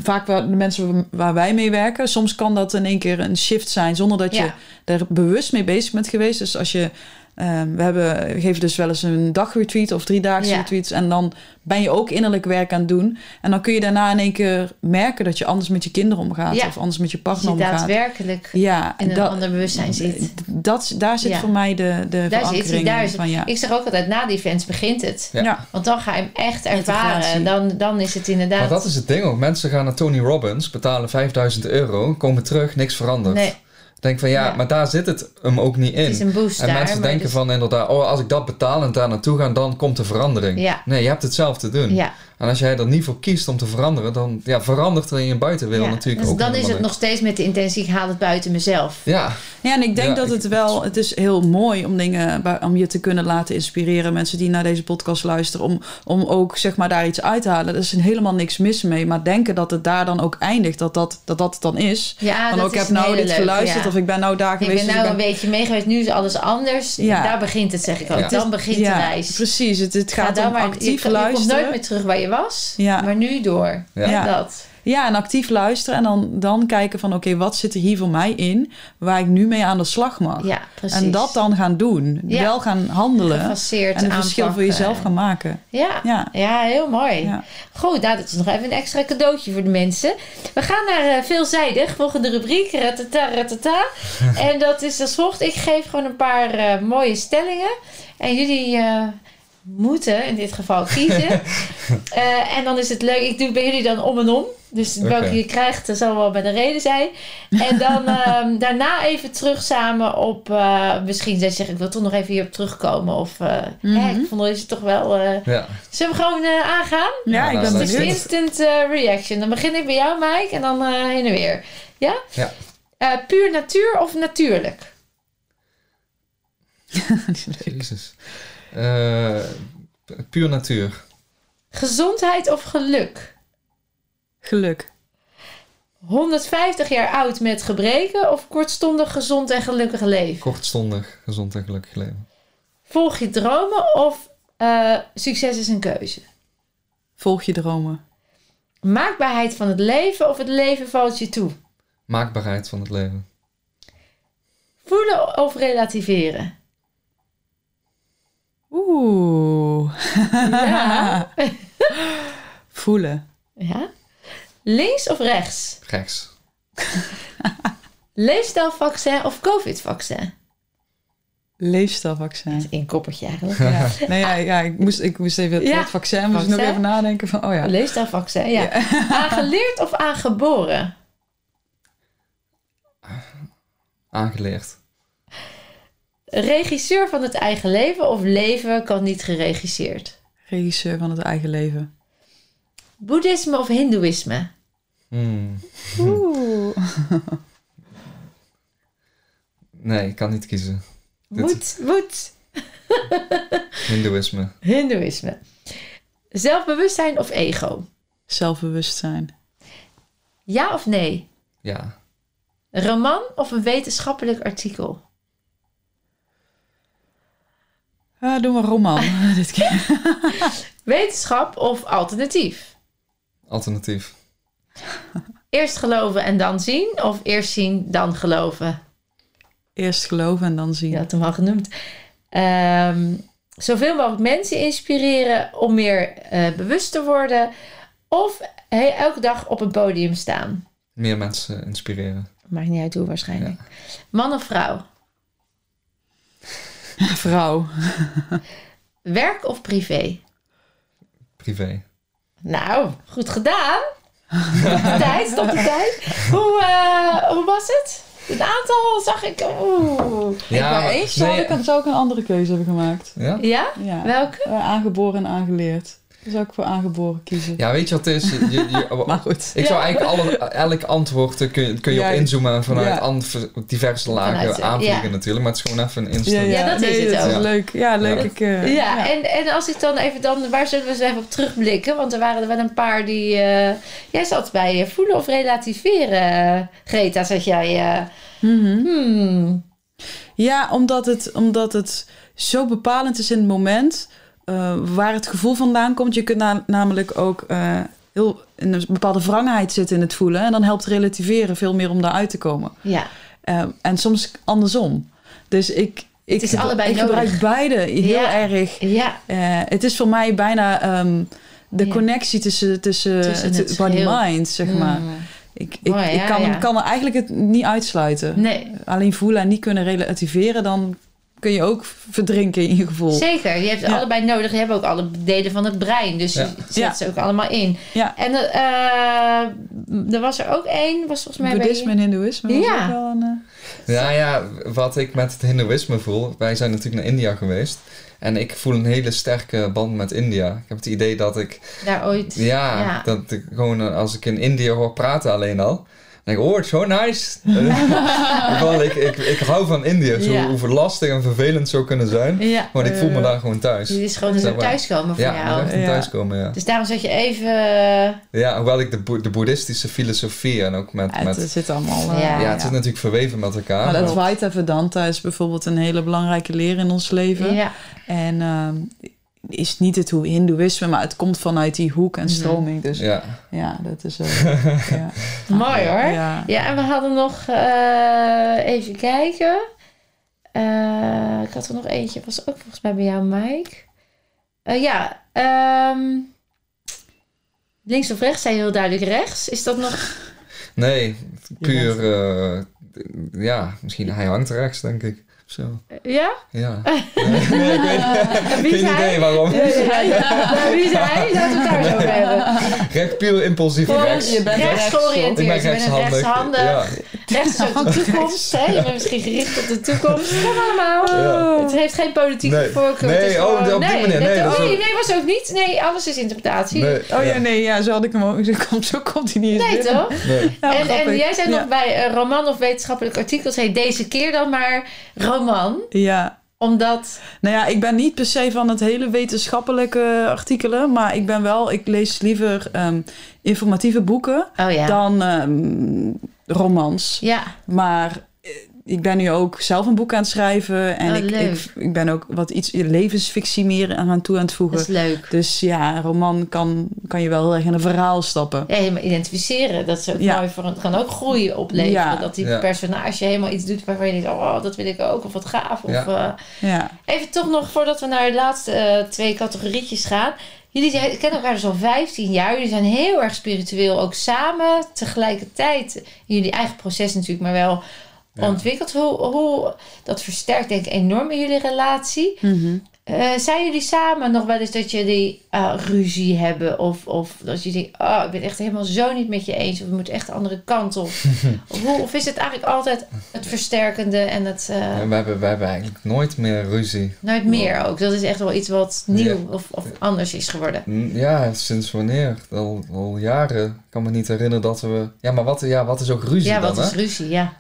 Vaak waar de mensen waar wij mee werken. Soms kan dat in één keer een shift zijn. Zonder dat je Ja. er bewust mee bezig bent geweest. Dus als je... eh, we, hebben, we geven dus wel eens een dagretreat of driedaagse Ja. retreats. En dan ben je ook innerlijk werk aan het doen. En dan kun je daarna in één keer merken dat je anders met je kinderen omgaat. Ja. Of anders met je partner je omgaat. daadwerkelijk Ja, in een dat, ander bewustzijn zit. dat, daar zit Ja. voor mij de, de Daar zit hij, verankering daar is het. van ja. Ik zeg ook altijd, na die events begint het. Want dan ga je hem echt ervaren. Dan, dan is het inderdaad... Maar dat is het ding ook. Mensen gaan naar Tony Robbins, betalen 5000 euro, komen terug, niks veranderd. Nee, Denk van ja, Ja. maar daar zit het hem ook niet in. het is een boost En daar. mensen denken dus- van inderdaad, oh als ik dat betaal en daar naartoe ga, dan komt er verandering. Ja. Nee, je hebt het zelf te doen. Ja, En als jij er niet voor kiest om te veranderen, dan ja, verandert er in je buitenwereld ja. natuurlijk Dus ook dan is het nog steeds met de intentie, ik haal het buiten mezelf. Ja, ja, en ik denk Ja, dat ik- het wel... Het is heel mooi om dingen... om je te kunnen laten inspireren. Mensen die naar deze podcast luisteren. Om, om ook zeg maar daar iets uit te halen. Er is helemaal niks mis mee. Maar denken dat het daar dan ook eindigt. Dat dat, dat, dat het dan is. Ja, dat ook, ik is heb nou dit geluisterd. ja. Of ik ben nou daar Ik geweest. ben dus nou ik een beetje meegeweest, nu is alles anders. Ja. Daar begint het, zeg ik ook. Ja. Dan begint de ja, reis. Precies. Het, het Ga gaat dan om maar, je, actief je komt luisteren. nooit meer terug waar je was, Ja. maar nu door. Ja. Ja. Dat. Ja, en actief luisteren en dan, dan kijken van... oké, wat zit er hier voor mij in... waar ik nu mee aan de slag mag? Ja, precies. en dat dan gaan doen. Ja. Wel gaan handelen. Gefaseerd En een verschil voor jezelf gaan maken. Ja. Ja. Ja, heel mooi. Ja. Goed, nou, dat is nog even een extra cadeautje voor de mensen. We gaan naar eh, veelzijdig, volgende rubriek, ratata, ratata. en dat is als volgt. Ik geef gewoon een paar eh, mooie stellingen. En jullie eh, moeten in dit geval kiezen. Eh, en dan is het leuk, ik doe bij jullie dan om en om. Dus welke je krijgt, dat zal wel met een reden zijn. En dan ehm, daarna even terug samen op... eh, misschien zeg ik, ik wil toch nog even hierop terugkomen. Of eh, Mhm. hè, ik vond deze toch wel... eh, ja. Zullen we gewoon eh, aangaan? Ja, Ja, ik nou, ben Dus is benieuwd. instant reaction. Dan begin ik bij jou, Mike, en dan eh, heen en weer. Ja? Ja. Eh, puur natuur of natuurlijk? Jezus. Eh, puur natuur. Gezondheid of geluk? Geluk. 150 jaar oud met gebreken of kortstondig gezond en gelukkig leven? Kortstondig, gezond en gelukkig leven. Volg je dromen of eh, succes is een keuze? Volg je dromen. Maakbaarheid van het leven of het leven valt je toe? Maakbaarheid van het leven. Voelen of relativeren? Oeh. Ja. Voelen. ja. Links of rechts? Rechts. Leefstijlvaccin of covid-vaccin? Leefstijlvaccin. Eén koppertje eigenlijk. Ja. Nee, ja, ja, ik, moest, ik moest even het Ja. vaccin, moest ik nog Vaccin. even nadenken van, oh ja. Leefstijlvaccin, ja. Aangeleerd of aangeboren? Aangeleerd. Regisseur van het eigen leven of leven kan niet geregisseerd? Regisseur van het eigen leven. Boeddhisme of hindoeïsme? Hmm. Oeh. Nee, ik kan niet kiezen. Dit- Moet, moet. Hindoeïsme. Hindoeïsme. Zelfbewustzijn of ego? Zelfbewustzijn. Ja of nee? Ja. Een roman of een wetenschappelijk artikel? Ja, doe maar roman dit keer. Wetenschap of alternatief? Alternatief. Eerst geloven en dan zien? Of eerst zien, dan geloven? Eerst geloven en dan zien. Je had hem al genoemd. Ehm, zoveel mogelijk mensen inspireren om meer eh, bewust te worden. Of elke dag op een podium staan. Meer mensen inspireren. Maakt niet uit hoe waarschijnlijk. Man of vrouw? Vrouw. Werk of privé? Privé. Nou, goed gedaan. Stop de tijd, stop de tijd. Hoe, eh, hoe was het? Het aantal zag ik... Oeh. Ja, Bij maar- eens zou, nee, ik, zou ik een andere keuze hebben gemaakt. Ja? Ja? Ja. Welke? Eh, aangeboren en aangeleerd. Zou ik voor aangeboren kiezen. ja, weet je wat het is? Je, je, Maar goed. ik zou eigenlijk alle, elk antwoord eh, kun je, kun je Ja, op inzoomen en vanuit diverse lagen Vanuit, eh, aanvliegen ja. natuurlijk. Maar het is gewoon even een instant. Ja, dat is het ook. is leuk. Ja, leuk. Ja. Ik, eh, Ja, En, en als ik dan even dan... Waar zullen we eens even op terugblikken? Want er waren er wel een paar die... eh, jij zat bij voelen of relativeren. Greta, zeg jij... eh, Mhm. hmm, Ja, omdat het, omdat het zo bepalend is in het moment eh, waar het gevoel vandaan komt. Je kunt na- namelijk ook eh, heel in een bepaalde wrangheid zitten in het voelen. En dan helpt relativeren veel meer om daaruit te komen. ja. Eh, en soms andersom. Dus ik, ik, is allebei ik nodig. gebruik beide heel Ja. erg. Ja, het is voor mij bijna ehm, de Ja. connectie tussen, tussen, Tussen het het body geheel. mind, zeg maar. Hmm. Ik, ik, Mooi, ik ja, kan, ja. kan er eigenlijk het niet uitsluiten. Nee, Alleen voelen en niet kunnen relativeren, dan kun je ook verdrinken in je gevoel. zeker. Je hebt Ja. allebei nodig. Je hebt ook alle delen van het brein. Dus Ja. je zet Ja. ze ook allemaal in. Ja. En eh, er was er ook één, was volgens mij bij Boeddhisme en hindoeïsme. was Ja. ook wel een, eh, Ja, ja, wat ik met het Hindoeïsme voel. Wij zijn natuurlijk naar India geweest. En ik voel een hele sterke band met India. Ik heb het idee dat ik, daar ooit. ja, Ja. dat ik gewoon eh, als ik in India hoor praten alleen al. Denk ik, oh, het is zo nice. Gewoon, ik, ik, ik hou van India. Zo, Ja. Hoe verlastig en vervelend het zou kunnen zijn. Ja. Maar ik voel me Eh, daar gewoon thuis. Dit is gewoon een thuiskomen voor Ja, jou. echt een Ja. thuiskomen, ja. Dus daarom zat je even... eh, Ja, hoewel ik de, de boeddhistische filosofie en ook met... het, met het zit allemaal... eh, Ja. ja, het zit natuurlijk verweven met elkaar. Maar dat Advaita Vedanta is bijvoorbeeld een hele belangrijke leer in ons leven. ja. En ehm, is niet het hoe hindoeïsme, maar het komt vanuit die hoek en Mhm. stroming. Dus ja, ja. dat is... eh, ja. Mooi hoor. Ja. Ja, en we hadden nog... eh, even kijken. Eh, ik had er nog eentje. Was ook volgens mij bij jou, Mike. Eh, ja. ehm, links of rechts zei je heel duidelijk rechts. Is dat nog... Nee, puur... eh, ja, misschien hij hangt rechts, denk ik. Zo. Ja? Ja. Nee, ik weet Wie geen zei? idee waarom. Ja, Wie zei? Laten we het daar zo over hebben. Recht puur impulsief rechts. je bent rechts rechts- georiënteerd. Ik ben rechtshandig. rechtshandig. Rechts is ook de toekomst. Hè? Je bent misschien gericht op de toekomst. Dat allemaal. Ja. Het heeft geen politieke Nee. voorkeur. Nee, is oh, gewoon- op die manier. Nee, oh, nee, was ook niet. Nee, alles is interpretatie. Nee, Oh ja, nee, ja, zo had ik hem ook. Zo komt, zo komt hij niet eens Nee, binnen. toch? en, en jij zei Ja. nog bij roman of wetenschappelijk artikel, zei deze keer dan maar roman. Ja, Omdat, nou ja, ik ben niet per se van het hele wetenschappelijke artikelen, maar ik ben wel, ik lees liever ehm, informatieve boeken oh ja. dan ehm, romans. Ja, Maar eh, ik ben nu ook zelf een boek aan het schrijven en Oh, ik, leuk. ik, ik ben ook wat iets levensfictie meer aan toe aan het dat voegen. is leuk. Dus ja, een roman kan, kan je wel heel erg in een verhaal stappen. Ja, helemaal identificeren. Dat is ook Ja. mooi voor het kan ook groeien opleveren. Ja. Dat die Ja. personage helemaal iets doet waarvan je denkt, oh, dat wil ik ook. Of wat gaaf. Of, Ja. eh, Ja, Even toch nog, voordat we naar de laatste eh, twee categorietjes gaan. Jullie zijn, kennen elkaar dus al 15 jaar. Jullie zijn heel erg spiritueel ook samen. Tegelijkertijd in jullie eigen proces natuurlijk, maar wel Ja. ontwikkeld. Hoe, hoe, dat versterkt denk ik enorm in jullie relatie. Mhm. Eh, zijn jullie samen nog wel eens dat jullie eh, ruzie hebben? Of, of dat je denkt, oh, ik ben echt helemaal zo niet met je eens. Of we moeten echt de andere kant op. of, hoe, of is het eigenlijk altijd het versterkende en het... eh, Ja, we, hebben, we hebben eigenlijk nooit meer ruzie. Nooit meer ook. Dat is echt wel iets wat nieuw Ja. of, of anders is geworden. Ja, sinds wanneer? Al, al jaren. Ik kan me niet herinneren dat we... Ja, maar wat, ja, wat is ook ruzie Ja, dan, wat is hè? ruzie? Ja.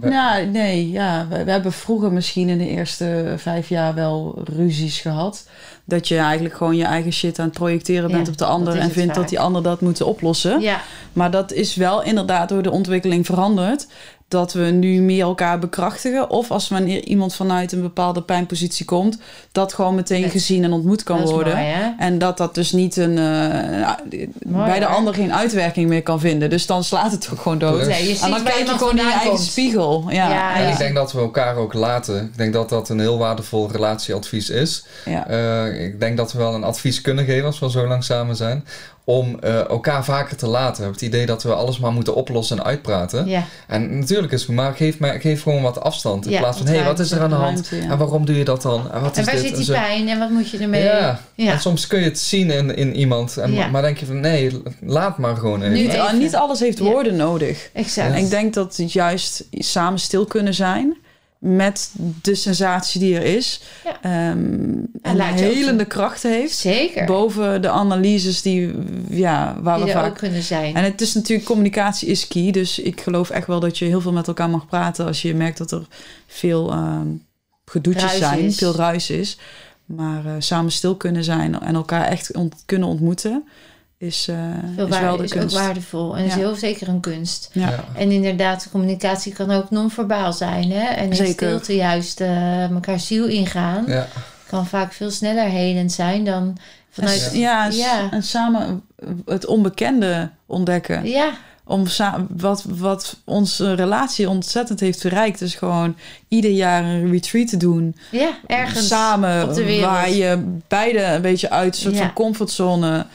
Nou, nee, ja. We, we hebben vroeger misschien in de eerste vijf jaar wel ruzies gehad. Dat je eigenlijk gewoon je eigen shit aan het projecteren bent Ja, op de ander en vindt vaak. dat die ander dat moet oplossen. Ja, Maar dat is wel inderdaad door de ontwikkeling veranderd. Dat we nu meer elkaar bekrachtigen. Of als wanneer iemand vanuit een bepaalde pijnpositie komt, dat gewoon meteen gezien en ontmoet kan worden. mooi? En dat dat dus niet een, eh, bij de ander geen uitwerking meer kan vinden. Dus dan slaat het ook gewoon dood. Nee, je ziet En dan kijk je gewoon in je eigen komt. spiegel. Ja, Ja, En ja. ik denk dat we elkaar ook laten. Ik denk dat dat een heel waardevol relatieadvies is. ja. Eh, ik denk dat we wel een advies kunnen geven als we zo lang samen zijn. Om eh, elkaar vaker te laten. Het idee dat we alles maar moeten oplossen en uitpraten. Ja, En natuurlijk is het, maar geef, mij, geef gewoon wat afstand. In Ja, plaats van, wat hé, hey, wat is er aan de hand? ruimte, ja. En waarom doe je dat dan? En wat en is waar dit? zit En die zo. pijn en wat moet je ermee? Ja. Ja. En soms kun je het zien in, in iemand. En, Ja. Maar denk je van, nee, laat maar gewoon even. Nu Niet, even. niet alles heeft Ja. woorden nodig. exact. En ik denk dat het juist samen stil kunnen zijn met de sensatie die er is. Ja. ehm, en ook helende krachten heeft. Zeker. Boven de analyses die, ja, waar die we vaak ook kunnen zijn. En het is natuurlijk, communicatie is key. Dus ik geloof echt wel dat je heel veel met elkaar mag praten als je merkt dat er veel ehm gedoetjes Ruis zijn, is. veel ruis is. Maar eh, samen stil kunnen zijn en elkaar echt ont- kunnen ontmoeten, is, eh, Veel is wel de is ook waardevol en is heel zeker een kunst. Ja. Ja. En inderdaad, communicatie kan ook non-verbaal zijn. Hè? En in Zeker. stilte juist eh elkaar ziel ingaan. Ja. Kan vaak veel sneller helend zijn dan vanuit... ja, Ja. en samen het onbekende ontdekken. Ja, Om sa- wat, wat onze relatie ontzettend heeft verrijkt, is gewoon ieder jaar een retreat te doen. ja, ergens samen op de wereld. waar je beide een beetje uit een soort Ja. van comfortzone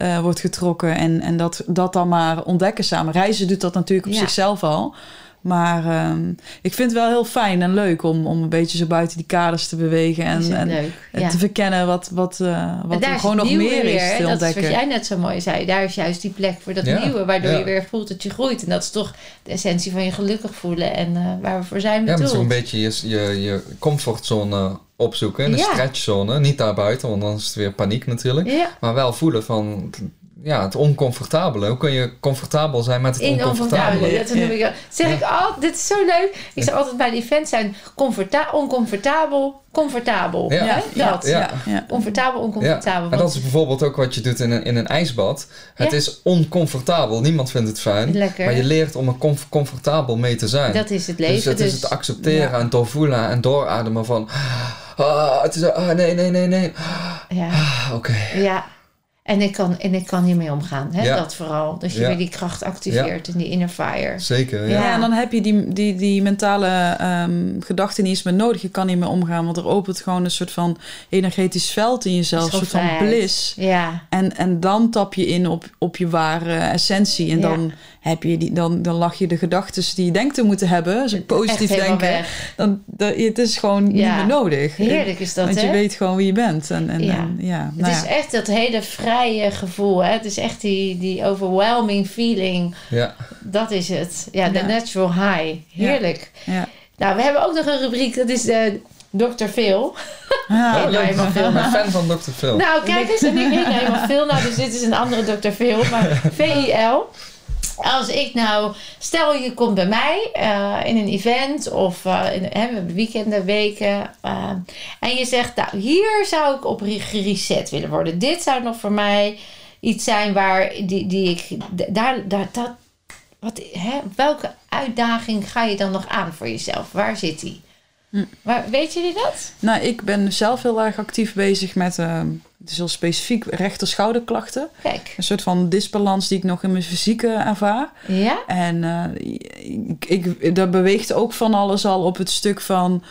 eh, wordt getrokken en, en dat, dat dan maar ontdekken samen. Reizen doet dat natuurlijk op Ja. zichzelf al. Maar ehm, ik vind het wel heel fijn en leuk om, om een beetje zo buiten die kaders te bewegen en, is het en, leuk. en Ja. te verkennen wat, wat, eh, wat daar er is gewoon het nog meer weer, is te Dat is ontdekken. wat jij net zo mooi zei. Daar is juist die plek voor dat Ja, nieuwe, waardoor ja. je weer voelt dat je groeit. En dat is toch de essentie van je gelukkig voelen en eh, waar we voor zijn Ja, maar bedoeld. zo'n beetje je, je, je comfortzone opzoeken. En de Ja. stretchzone. Niet daar buiten, want dan is het weer paniek natuurlijk. Ja, Maar wel voelen van ja, het oncomfortabele. Hoe kun je comfortabel zijn met het in oncomfortabele? oncomfortabele. Dat noem ik wel. Zeg Ja. ik altijd, dit is zo leuk. Ik zeg altijd bij de events zijn comforta oncomfortabel, comfortabel. Ja. Hè? Ja, Dat. Ja. ja, ja. Comfortabel, oncomfortabel. En dat is bijvoorbeeld ook wat je doet in een, in een ijsbad. Het Ja. is oncomfortabel. Niemand vindt het fijn. Lekker. Maar je leert om er comf- comfortabel mee te zijn. dat is het leven. dus het dus, is het accepteren Ja. en doorvoelen en doorademen van... Ah, het is, ah, nee, nee, nee, nee. ja, Ah, Oké. ja. En ik kan, en ik kan hiermee omgaan. Hè? Ja. Dat vooral. Dat je Ja. weer die kracht activeert en die inner fire. Zeker, ja. En dan heb je die, die, die mentale ehm gedachten niet eens meer nodig. Je kan niet meer omgaan, want er opent gewoon een soort van energetisch veld in jezelf. Een soort van bliss. Ja, En, en dan tap je in op, op je ware essentie. En Ja. dan, heb je die, dan, dan lach je de gedachten die je denkt te moeten hebben. Dus positief denken. weg. Dan, het is gewoon niet meer nodig. Heerlijk is dat, Want hè? je weet gewoon wie je bent. En, en, Ja. en, ja, Het nou is ja. echt dat hele vrije gevoel. Hè? Het is echt die, die overwhelming feeling. Ja. Dat is het. Ja, de Ja. natural high. Heerlijk. ja. Nou, we hebben ook nog een rubriek. Dat is de Dr. Phil. Ja. Ik ben helemaal Phil. Ik ben fan van Dr. Phil. Nou, kijk eens. En ik heet nou helemaal Phil. Nou, dus dit is een andere Dr. Phil. Maar V-I-L. Als ik nou... Stel, je komt bij mij eh, in een event. Of eh, in, hè, weekenden, weken. eh, en je zegt, nou, hier zou ik op re- gereset willen worden. Dit zou nog voor mij iets zijn waar die, die ik... Daar, daar, dat, wat, hè, welke uitdaging ga je dan nog aan voor jezelf? Waar zit die? Hm. Waar, weet jullie dat? Nou, ik ben zelf heel erg actief bezig met... ehm, het is heel specifiek rechter-schouderklachten. Kijk. Een soort van disbalans die ik nog in mijn fysieke ervaar. Ja? En eh, ik, ik, daar beweegt ook van alles al op het stuk van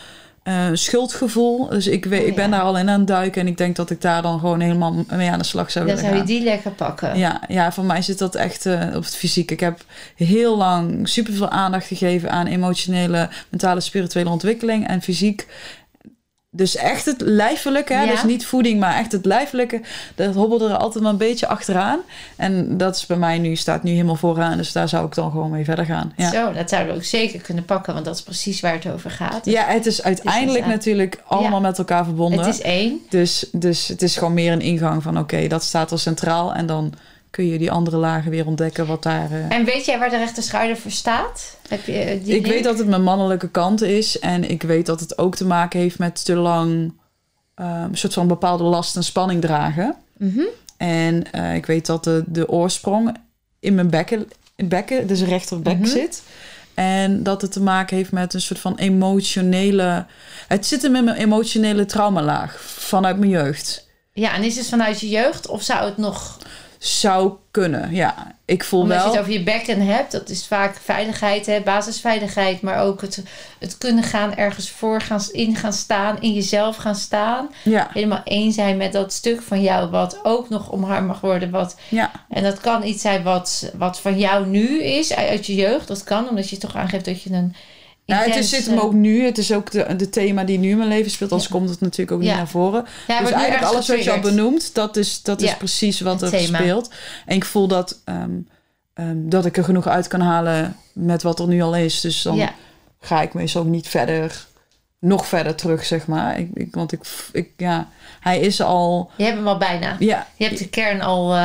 eh, schuldgevoel. Dus ik, weet, Oh, ik ben daar al in aan het duiken. En ik denk dat ik daar dan gewoon helemaal mee aan de slag zou Dan willen zou je gaan. die lekker pakken. Ja, ja, voor mij zit dat echt eh, op het fysiek. Ik heb heel lang superveel aandacht gegeven aan emotionele, mentale, spirituele ontwikkeling. En fysiek dus echt het lijfelijke, hè? Ja. dus niet voeding, maar echt het lijfelijke, dat hobbelde er altijd wel een beetje achteraan. En dat is bij mij nu, staat nu helemaal vooraan, dus daar zou ik dan gewoon mee verder gaan. Ja, Zo, dat zouden we ook zeker kunnen pakken, want dat is precies waar het over gaat. ja het is uiteindelijk ja. natuurlijk allemaal met elkaar verbonden. Het is één. Dus, dus het is gewoon meer een ingang van oké, dat staat er centraal en dan kun je die andere lagen weer ontdekken wat daar... eh, En weet jij waar de rechter schouder voor staat? Heb je eh, die ik weet dat het mijn mannelijke kant is. En ik weet dat het ook te maken heeft met te lang ehm, een soort van bepaalde last en spanning dragen. Mhm. En eh, ik weet dat de, de oorsprong in mijn bekken, in bekken dus rechterbek Mhm. zit. En dat het te maken heeft met een soort van emotionele... Het zit in mijn emotionele traumalaag vanuit mijn jeugd. Ja, en is het vanuit je jeugd of zou het nog... Zou kunnen, ja. Ik voel Omdat wel... je het over je bekken hebt, dat is vaak veiligheid, hè, basisveiligheid. Maar ook het, het kunnen gaan ergens voor gaan, in gaan staan, in jezelf gaan staan. Ja, Helemaal één zijn met dat stuk van jou wat ook nog omarmd mag worden. Wat, ja, en dat kan iets zijn wat, wat van jou nu is, uit uit je jeugd. Dat kan, omdat je toch aangeeft dat je een Nou, het is, zit hem ook nu. Het is ook de, de thema die nu in mijn leven speelt. Anders Ja. komt het natuurlijk ook Ja. niet naar voren. Ja, dus eigenlijk alles wat je al benoemt, dat is, dat is Ja, precies wat het er thema. speelt. En ik voel dat, ehm, ehm, dat ik er genoeg uit kan halen met wat er nu al is. Dus dan Ja, ga ik meestal ook niet verder, nog verder terug, zeg maar. Ik, ik, want ik, ik, ja, hij is al, je hebt hem al bijna. ja, Je hebt de kern al eh,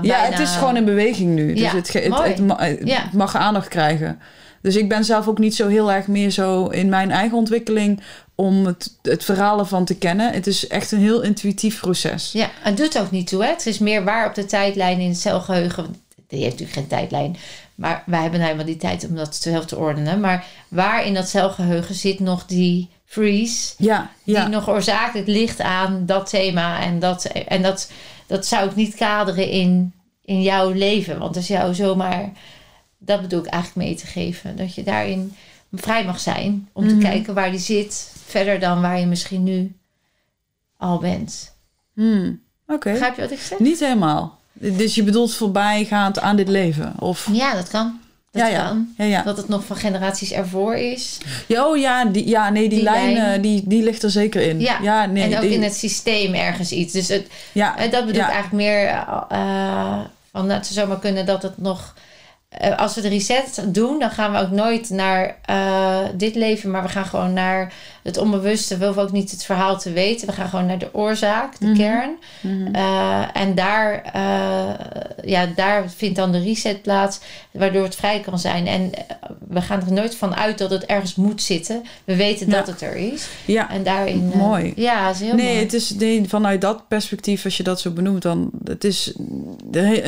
bijna... ja, het is gewoon in beweging nu. Dus Ja, het, het, het, het Ja. mag aandacht krijgen. Dus ik ben zelf ook niet zo heel erg meer zo in mijn eigen ontwikkeling om het, het verhaal ervan te kennen. Het is echt een heel intuïtief proces. Ja, het doet ook niet toe. Hè? Het is meer waar op de tijdlijn in het celgeheugen. Die heeft natuurlijk geen tijdlijn. Maar wij hebben nou helemaal die tijd om dat zelf te ordenen. Maar waar in dat celgeheugen zit nog die freeze. Ja, ja. Die nog oorzakelijk ligt aan dat thema. En dat, en dat, dat zou ik niet kaderen in, in jouw leven. Want als jou zomaar... Dat bedoel ik eigenlijk mee te geven. Dat je daarin vrij mag zijn. Om Mhm. te kijken waar die zit. Verder dan waar je misschien nu al bent. Hmm, Oké. Begrijp je wat ik zeg? Niet helemaal. Dus je bedoelt voorbijgaand aan dit leven? Of... Ja, dat kan. Dat ja, ja. kan. Ja. Dat het nog van generaties ervoor is. ja, oh ja, die, ja, nee, die, Die lijn, lijn. die, die ligt er zeker in. Ja, nee, en ook die- in het systeem ergens iets. Dus het, ja, eh, dat bedoel ik eigenlijk meer eh, van het zou zomaar kunnen dat het nog. Eh, als we de reset doen, dan gaan we ook nooit naar eh, dit leven, maar we gaan gewoon naar het onbewuste. We hoeven ook niet het verhaal te weten. We gaan gewoon naar de oorzaak, de Mhm. kern. Mhm. Eh, en daar, ja, daar vindt dan de reset plaats, waardoor het vrij kan zijn. En we gaan er nooit van uit dat het ergens moet zitten. We weten Ja. dat het er is. ja. En daarin. Mooi. Ja, is heel nee, mooi. het is nee, vanuit dat perspectief, als je dat zo benoemt, dan het is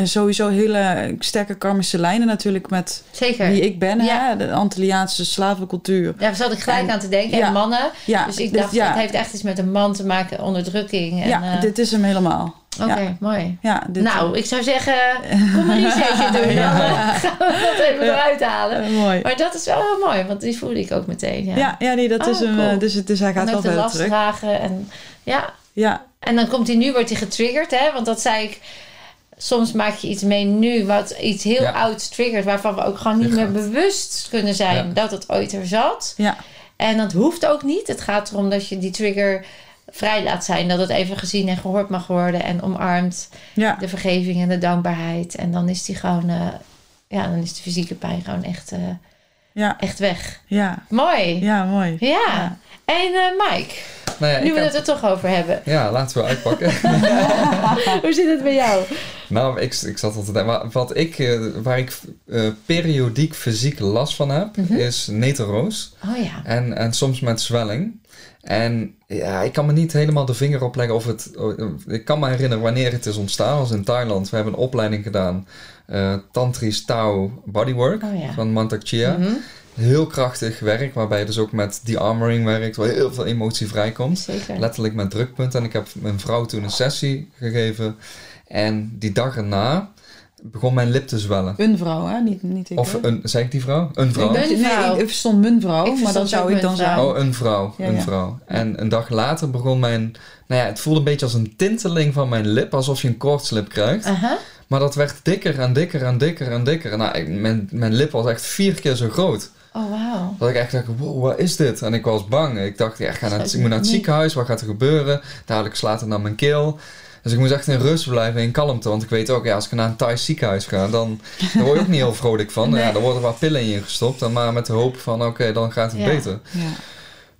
sowieso hele sterke karmische lijnen natuurlijk met Zeker. wie ik ben, Ja. hè? de Antilliaanse slavencultuur. Daar zat ik gelijk En- aan te denken. ja. En mannen. Ja, dus ik dacht, ja, het heeft echt iets met een man te maken, onderdrukking. En, ja, eh, dit is hem helemaal. Oké, ja. mooi. Ja, dit, nou, ik zou zeggen, kom een researchje doen. Dan eh, gaan we dat even eruit halen. eh, mooi. Maar dat is wel heel mooi, want die voelde ik ook meteen. Ja, Ja, ja, nee, dat Oh, is hem. cool. Dus, het- dus hij gaat wel verder last terug. dragen. En, ja. Ja, en dan komt hij nu, wordt hij getriggerd. Hè? Want dat zei ik, soms maak je iets mee nu wat iets heel Ja. ouds triggert. Waarvan we ook gewoon niet meer bewust kunnen zijn Ja. dat het ooit er zat. ja, En dat hoeft ook niet. Het gaat erom dat je die trigger vrij laat zijn. Dat het even gezien en gehoord mag worden. En omarmt ja, de vergeving en de dankbaarheid. En dan is die gewoon... eh, ja, dan is de fysieke pijn gewoon echt, eh, ja, echt weg. ja, Mooi. Ja. ja, mooi. Ja. En eh, Mike, Nou ja, nu ik we heb- het er toch over hebben. ja, laten we uitpakken. Hoe zit het bij jou? nou, ik, ik zat al te denken. maar Wat ik, eh, waar ik eh, periodiek fysiek last van heb, Mhm. is neteroos. Oh ja. En, en soms met zwelling. En ja, ik kan me niet helemaal de vinger opleggen of het... Ik kan me herinneren wanneer het is ontstaan. als in Thailand. We hebben een opleiding gedaan. eh Tantrisch Tao Bodywork Oh ja. van Mantak Chia. Mhm. Heel krachtig werk, waarbij je dus ook met de-armoring werkt. Waar heel veel emotie vrijkomt. Zeker. Letterlijk met drukpunten. En ik heb mijn vrouw toen een sessie gegeven. En die dag erna begon mijn lip te zwellen. Een vrouw, hè? Niet, niet ik. Of een, zei ik die vrouw? Een vrouw? Ik ben- nee, vrouw. ik, ik verstond mijn vrouw, Ik maar dan zou ik dan zeggen... Oh, een vrouw. Ja, een ja. vrouw. En een dag later begon mijn... Nou ja, het voelde een beetje als een tinteling van mijn lip. Alsof je een koortslip krijgt. Aha. Maar dat werd dikker en dikker en dikker en dikker. Nou, ik- mijn, mijn lip was echt vier keer zo groot. Oh, wauw. Dat ik echt dacht, wow, wat is dit? En ik was bang. Ik dacht, ja, ik, ga naar het, ik moet naar het Nee. ziekenhuis. Wat gaat er gebeuren? Dadelijk slaat het naar mijn keel. Dus ik moest echt in rust blijven, in kalmte. Want ik weet ook, ja, als ik naar een Thais ziekenhuis ga, dan daar word je ook niet heel vrolijk van. Nee. Ja, dan worden wat pillen in je gestopt. Maar met de hoop van, oké, dan gaat het Ja. beter. Ja.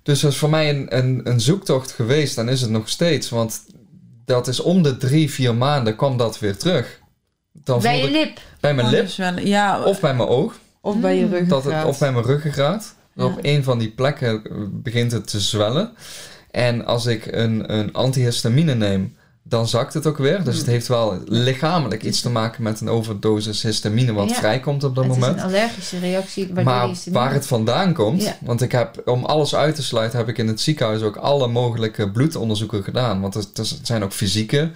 Dus dat is voor mij een, een, een zoektocht geweest. En is het nog steeds. Want dat is om de drie, vier maanden kwam dat weer terug. Dan Bij je ik lip. bij mijn Oh, lip dus wel- ja, of bij mijn oog. Of bij je Mm. ruggengraat. Dat het, of bij mijn ruggengraat. Ja. Op een van die plekken eh, begint het te zwellen. En als ik een, een antihistamine neem, dan zakt het ook weer. Dus het heeft wel lichamelijk iets te maken met een overdosis histamine wat Ja. vrijkomt op dat het moment. is een allergische reactie. Maar waar het vandaan komt, Ja. want ik heb, om alles uit te sluiten, heb ik in het ziekenhuis ook alle mogelijke bloedonderzoeken gedaan. Want er, er zijn ook fysieke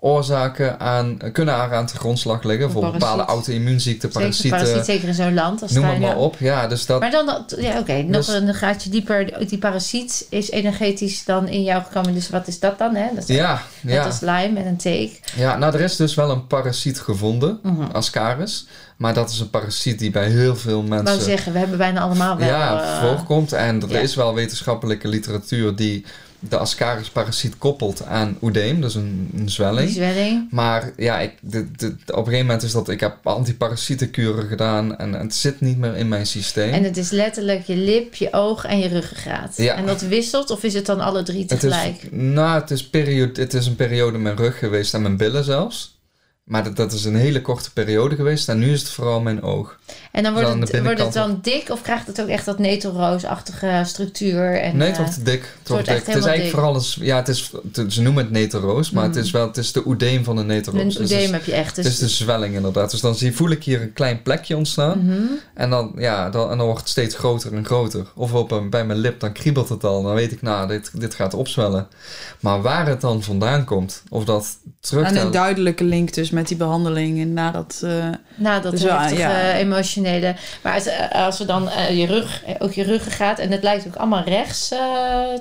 oorzaken aan, kunnen aan aan de grondslag liggen. Voor Parasiet. bepaalde auto-immuunziekten, Zeker, parasieten, parasiet, zeker in zo'n land als noem het maar op. Ja, dus dat, Maar dan, ja, oké, nog Dus- een gaatje dieper. Die parasiet is energetisch dan in jou gekomen. Dus wat is dat dan? Hè? Dat is ja, net ja. als Lyme en een teek. Ja, nou er is dus wel een parasiet gevonden, Mhm. Ascaris. Maar dat is een parasiet die bij heel veel Ik wou mensen zeggen, we hebben bijna allemaal wel... ja, eh, voorkomt. En er ja. is wel wetenschappelijke literatuur die de Ascaris-parasiet koppelt aan oedeem, dus een, een zwelling. zwelling. Maar ja, ik, de, de, op een gegeven moment is dat ik heb antiparasietenkuren gedaan en het zit niet meer in mijn systeem. En het is letterlijk je lip, je oog en je ruggengraat. Ja. En dat wisselt of is het dan alle drie het is, tegelijk? nou, het is, periode, het is een periode mijn rug geweest en mijn billen zelfs. Maar dat, dat is een hele korte periode geweest en nu is het vooral mijn oog. En dan wordt dan het, wordt het dan dik of krijgt het ook echt dat netelroosachtige structuur? En, nee, het eh, wordt dik. Het, wordt wordt dik. echt Het is helemaal eigenlijk vooral een, ja, het is, het- ze noemen het neteroos, maar Mm. het is wel, het is de oedeem van de neteroos. een Dus is- oedeem heb je echt. Dus, Het is de zwelling inderdaad. Dus dan zie, voel ik hier een klein plekje ontstaan. Mhm. En, dan, ja, dan, en dan wordt het steeds groter en groter. Of op een, bij mijn lip, dan kriebelt het al. Dan weet ik, nou, dit, dit gaat opzwellen. Maar waar het dan vandaan komt, of dat terug... En een duidelijke link dus met die behandeling en nadat... eh, Nou, dat Dus heftige ja. emotionele. Maar eh, als we dan eh, je rug, eh, ook je ruggen gaat, en het lijkt ook allemaal rechts eh,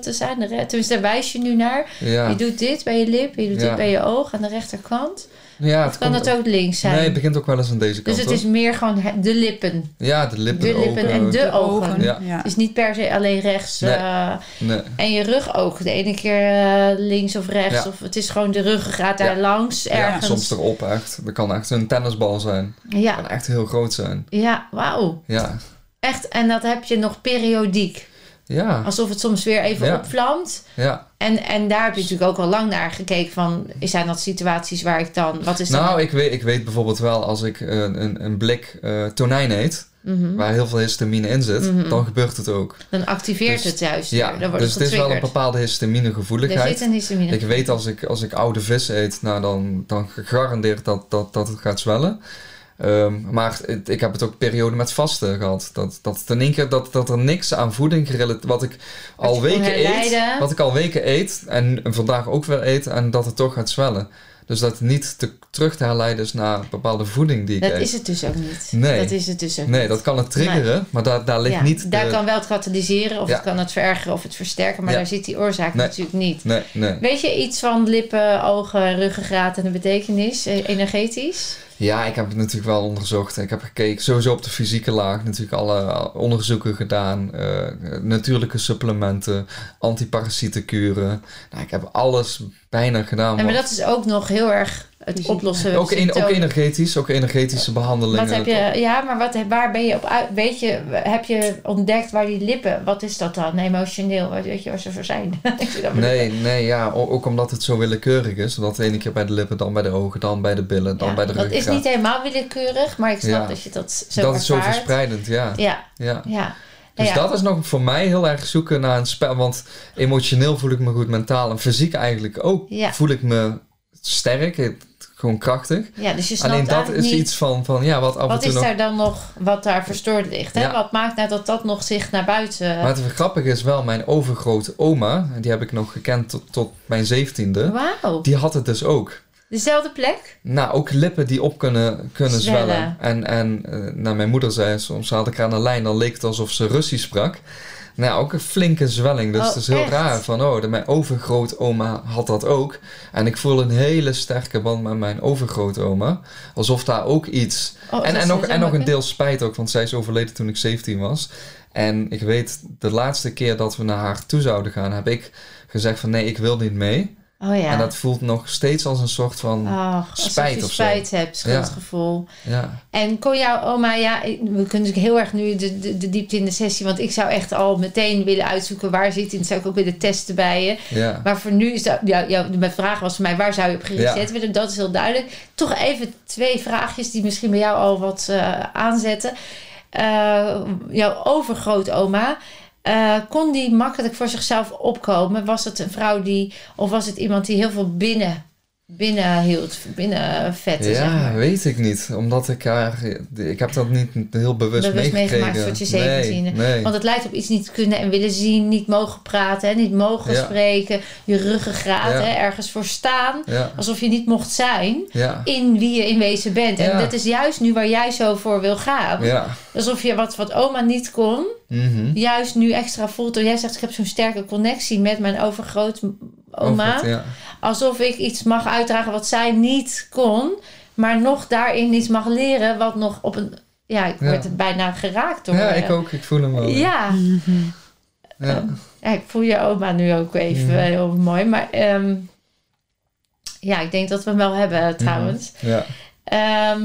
te zijn. De re- Tenminste, daar wijs je nu naar. ja, Je doet dit bij je lip, je doet Ja. dit bij je oog aan de rechterkant. Ja, Of kan komt- het ook links zijn? Nee, het begint ook wel eens aan deze kant. dus het is meer gewoon de lippen. Ja, de lippen, de de lippen ogen. en de ogen. Ja. Het is niet per se alleen rechts. Nee. eh, Nee. en je rug ook. De ene keer eh, links of rechts. Ja. Of het is gewoon de ruggengraat daar Ja. langs Ja, ergens. soms erop echt. Dat kan echt een tennisbal zijn. Dat Ja, kan echt heel groot zijn. ja wauw. Ja. Echt. En dat heb je nog periodiek. Ja. Alsof het soms weer even Ja. opvlamt. Ja. En, en daar heb je natuurlijk ook al lang naar gekeken van... zijn dat situaties waar ik dan... Wat is Nou, dan... ik weet, ik weet bijvoorbeeld wel als ik eh, een, een blik eh, tonijn eet, Mhm. waar heel veel histamine in zit, Mhm. dan gebeurt het ook. Dan activeert Dus- het juist Ja, weer. Dan wordt dus het het is wel een bepaalde Er histaminagevoeligheid. zit een histamine. Ik weet als ik, als ik oude vis eet, nou dan, dan gegarandeerd dat, dat, dat het gaat zwellen. Ehm, maar het- ik heb het ook periode met vasten gehad. Dat, dat, het in één keer, dat, dat er niks aan voeding gerelateerd... Wat ik al weken eet. Wat ik al weken eet. En vandaag ook weer eet. En dat het toch gaat zwellen. Dus dat niet te, terug te herleiden is naar bepaalde voeding die ik Dat eet. is het dus ook niet. Nee. Dat is het dus ook Nee, niet. dat kan het triggeren. Maar daar, daar ligt Ja, niet... daar de- kan wel het katalyseren of Ja. het kan het verergeren of het versterken, maar Ja. daar zit die oorzaak Nee. natuurlijk niet. Nee, nee. Weet je iets van lippen, ogen, ruggengraat en de betekenis, eh, energetisch? Ja, ik heb het natuurlijk wel onderzocht. Ik heb gekeken, sowieso op de fysieke laag, natuurlijk alle onderzoeken gedaan. eh, natuurlijke supplementen, antiparasietenkuren. Nou, ik heb alles bijna gedaan. En maar wat- dat is ook nog heel erg het Fysiek. oplossen. ook, en- ook energetisch, ook energetische behandelingen. Wat heb je, ja, maar wat, waar ben je op uit? Weet je, heb je ontdekt waar die lippen, wat is dat dan? Emotioneel, wat- weet je waar ze voor zijn? Nee, nee, ja, ook omdat het zo willekeurig is. Dat de ene keer bij de lippen, dan bij de ogen, dan bij de billen, dan Ja, bij de dat is niet helemaal willekeurig, maar ik snap Ja. dat je dat zo Dat is zo verspreidend, ja. Ja, ja. ja. Dus ja, dat is nog voor mij heel erg zoeken naar een spel. Want emotioneel voel ik me goed, mentaal en fysiek eigenlijk ook. Ja. Voel ik me sterk, gewoon krachtig. ja, dus je snapt Alleen dat is niet... iets van, van ja, wat af Wat en toe is nog... daar dan nog wat daar verstoord ligt? Hè? Ja. Wat maakt nou dat dat nog zich naar buiten... Maar het grappige is wel, mijn overgrote oma, die heb ik nog gekend tot, tot mijn zeventiende, Wauw, die had het dus ook. dezelfde plek? Nou, ook lippen die op kunnen, kunnen Zwellen. zwellen. En, en eh, nou, mijn moeder zei soms, had ik aan de lijn, dan leek het alsof ze Russisch sprak. Nou, ook een flinke zwelling. Dus Oh, het is heel echt? raar van, oh, de, mijn overgrootoma had dat ook. En ik voel een hele sterke band met mijn overgrootoma. Alsof daar ook iets... Oh, en en, dus en nog een deel spijt ook, want zij is overleden toen ik 17 was. En ik weet, de laatste keer dat we naar haar toe zouden gaan, heb ik gezegd van nee, ik wil niet mee. Oh ja. En dat voelt nog steeds als een soort van spijt of zo. spijt hebt, schuldgevoel. ja, En kon jouw oma, ja, we kunnen natuurlijk heel erg nu de, de, de diepte in de sessie, want ik zou echt al meteen willen uitzoeken waar zit en dat zou ik ook willen testen bij je. ja, Maar voor nu is dat, ja, ja, mijn vraag was voor mij, waar zou je op Ja. willen? Dat is heel duidelijk. Toch even twee vraagjes die misschien bij jou al wat eh, aanzetten. Eh, jouw overgrootoma, eh kon die makkelijk voor zichzelf opkomen? Was het een vrouw die, of was het iemand die heel veel binnen, binnen hield, binnen vetten, zeg ja, maar? weet ik niet. Omdat ik haar, ik heb dat niet heel bewust, Bewust meegemaakt tot je 17e. Nee, nee. Want het lijkt op iets niet kunnen en willen zien, niet mogen praten, hè, niet mogen Ja. spreken, je ruggengraat, Ja. hè, ergens voor staan, Ja, alsof je niet mocht zijn in wie je in wezen bent. En dat is juist nu waar jij zo voor wil gaan. Alsof je wat, wat oma niet kon, Mhm. juist nu extra voelt. Door jij zegt, ik heb zo'n sterke connectie met mijn overgrootoma. Het, ja. Alsof ik iets mag uitdragen wat zij niet kon, maar nog daarin iets mag leren wat nog op een... Ja, ik word er bijna geraakt door. ja, eh, ik ook. Ik voel hem wel. Ja. Ja. ja, ik voel je oma nu ook even heel mooi. Maar ehm, ja, ik denk dat we hem wel hebben trouwens. Ja. Ehm,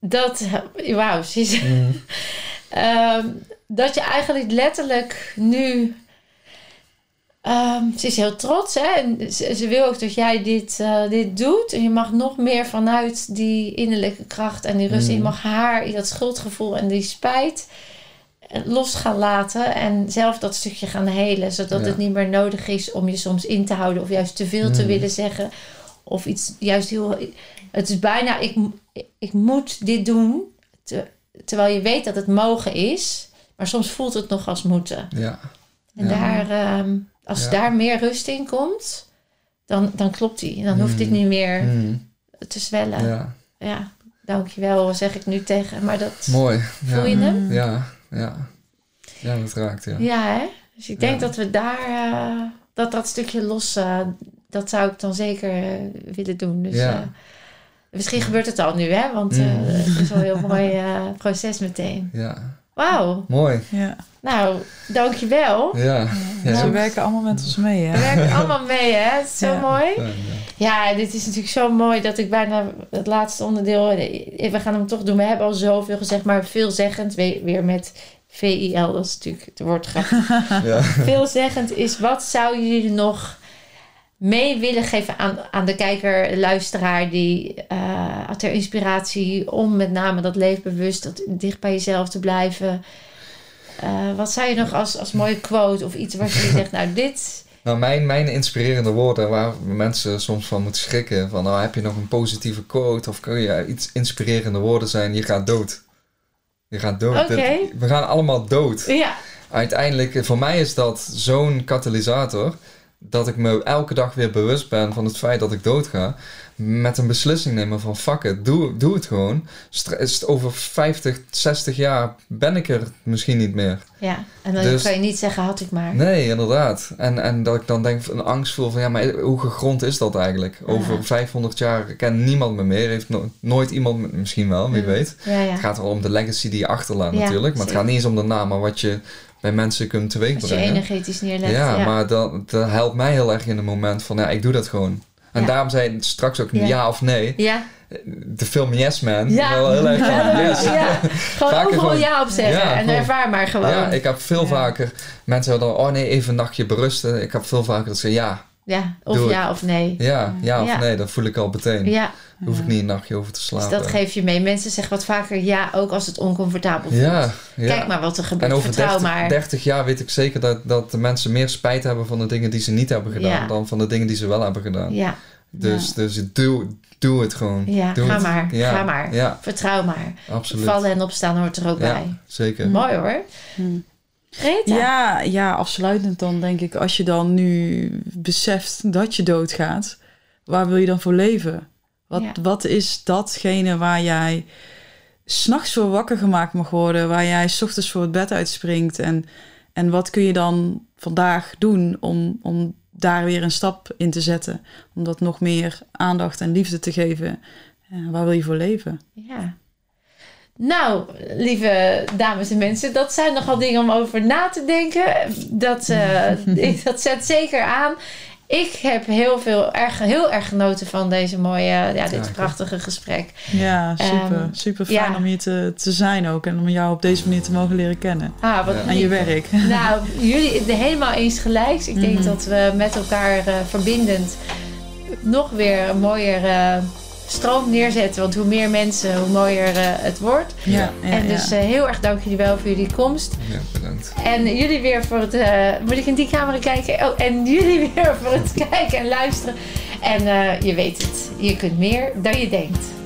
dat, wauw, is- Mhm. ehm, dat je eigenlijk letterlijk nu, ehm, ze is heel trots hè, en ze, ze wil ook dat jij dit, eh, dit doet. En je mag nog meer vanuit die innerlijke kracht en die rust, je Mhm. mag haar, dat schuldgevoel en die spijt eh, los gaan laten en zelf dat stukje gaan helen, zodat Ja. het niet meer nodig is om je soms in te houden of juist te veel te Mhm. willen zeggen of iets juist heel. Het is bijna, ik, ik moet dit doen, te- terwijl je weet dat het mogen is, maar soms voelt het nog als moeten. ja. En Ja. daar, ehm, als Ja. daar meer rust in komt, dan, dan klopt die. Dan hoeft dit Mhm. niet meer Mhm. te zwellen. Ja. ja. dankjewel, zeg ik nu tegen. Maar dat Mooi. voel Ja. je hem? Ja, ja. Ja, dat raakt, ja. Ja, hè? Dus ik denk Ja. dat we daar, eh, dat dat stukje los, eh, dat zou ik dan zeker eh, willen doen. Dus Ja. misschien gebeurt het al nu, hè? Want Mm. het is al een heel mooi proces meteen. Ja. Wauw. Mooi. Ja. Nou, dankjewel. Ja. Ja, Ze werken allemaal met ons mee, We hè? werken allemaal mee, hè? Het is zo Ja. mooi. ja. Dit is natuurlijk zo mooi dat ik bijna het laatste onderdeel... eh, We gaan hem toch doen. We hebben al zoveel gezegd, maar veelzeggend. we- Weer met VIL, dat is natuurlijk het woord grappig. Ja. Veelzeggend is, wat zou jullie nog mee willen geven aan, aan de kijker, luisteraar... die eh, ter inspiratie om met name dat leefbewust, dat dicht bij jezelf te blijven... Eh, wat zou je nog als, als mooie quote of iets wat je zegt, nou dit... Nou, mijn, mijn inspirerende woorden waar mensen soms van moeten schrikken. Van, nou, heb je nog een positieve quote of kun je iets inspirerende woorden zijn? Je gaat dood. Je gaat dood. We gaan allemaal dood. Ja, Uiteindelijk, voor mij is dat zo'n katalysator... dat ik me elke dag weer bewust ben van het feit dat ik doodga. Met een beslissing nemen van fuck it, doe, doe het gewoon. Het over 50, 60 jaar ben ik er misschien niet meer. ja. En dan Dus- kan je niet zeggen, had ik maar. Nee, inderdaad. En, en dat ik dan denk, een angst voel van ja, maar hoe gegrond is dat eigenlijk? Over Ja. 500 jaar kent niemand me meer, heeft no- nooit iemand, misschien wel, wie weet. Ja. Het gaat wel om de legacy die je achterlaat natuurlijk, maar het gaat niet eens om de naam, maar wat je bij mensen kunt Als je teweegbrengen. energetisch neerlegt. Ja, Ja, maar dat, dat helpt mij heel erg in het moment van ja, ik doe dat gewoon. En Ja. daarom zei ik straks ook Ja. ja, of nee. Ja, De film Yes Man, Ja. wel heel erg van yes. ja. gewoon Vaker overal gewoon- ja op zeggen. Ja, en ervaar maar gewoon. Ja, ik heb veel vaker, mensen hebben dan, oh nee, even een nachtje berusten. Ik heb veel vaker dat ze ja, Ja, of Doe ja of nee. Ja, ja of Ja. nee, dat voel ik al meteen. Ja, Hoef ik niet een nachtje over te dus slapen. dat geef je mee. Mensen zeggen wat vaker ja, ook als het oncomfortabel voelt. ja, ja. Kijk maar wat er gebeurt. en over Vertrouw 30, maar. 30 jaar weet ik zeker dat, dat de mensen meer spijt hebben van de dingen die ze niet hebben gedaan Ja. dan van de dingen die ze wel hebben gedaan. Ja, Dus, dus doe, doe het gewoon. ja Doe ga het. maar. Ja, Ga maar. Ja, Vertrouw maar. absoluut. Vallen en opstaan hoort er ook ja, bij. zeker. Mooi hoor. Hmm. Greta. Ja, ja, afsluitend dan denk ik, als je dan nu beseft dat je doodgaat, waar wil je dan voor leven? Wat, Ja. wat is datgene waar jij s'nachts voor wakker gemaakt mag worden, waar jij 's ochtends voor het bed uitspringt en, en wat kun je dan vandaag doen om, om daar weer een stap in te zetten, om dat nog meer aandacht en liefde te geven? Ja, waar wil je voor leven? Ja. Nou, lieve dames en mensen, dat zijn nogal dingen om over na te denken. Dat, uh, dat zet zeker aan. Ik heb heel, veel, erg, heel erg genoten van deze mooie, ja, dit prachtige gesprek. Ja, super. Um, super fijn om hier te, te zijn ook. En om jou op deze manier te mogen leren kennen. Ah, wat en je werk. Nou, jullie helemaal eens gelijk. Ik denk mm -hmm. dat we met elkaar uh, verbindend nog weer een mooier... Uh, stroom neerzetten. Want hoe meer mensen, hoe mooier uh, het wordt. Ja, ja en dus uh, heel erg dank jullie wel voor jullie komst. Ja, bedankt. En jullie weer voor het... Uh, moet ik in die camera kijken? Oh, en jullie weer voor het kijken en luisteren. En je weet het, je kunt meer dan je denkt.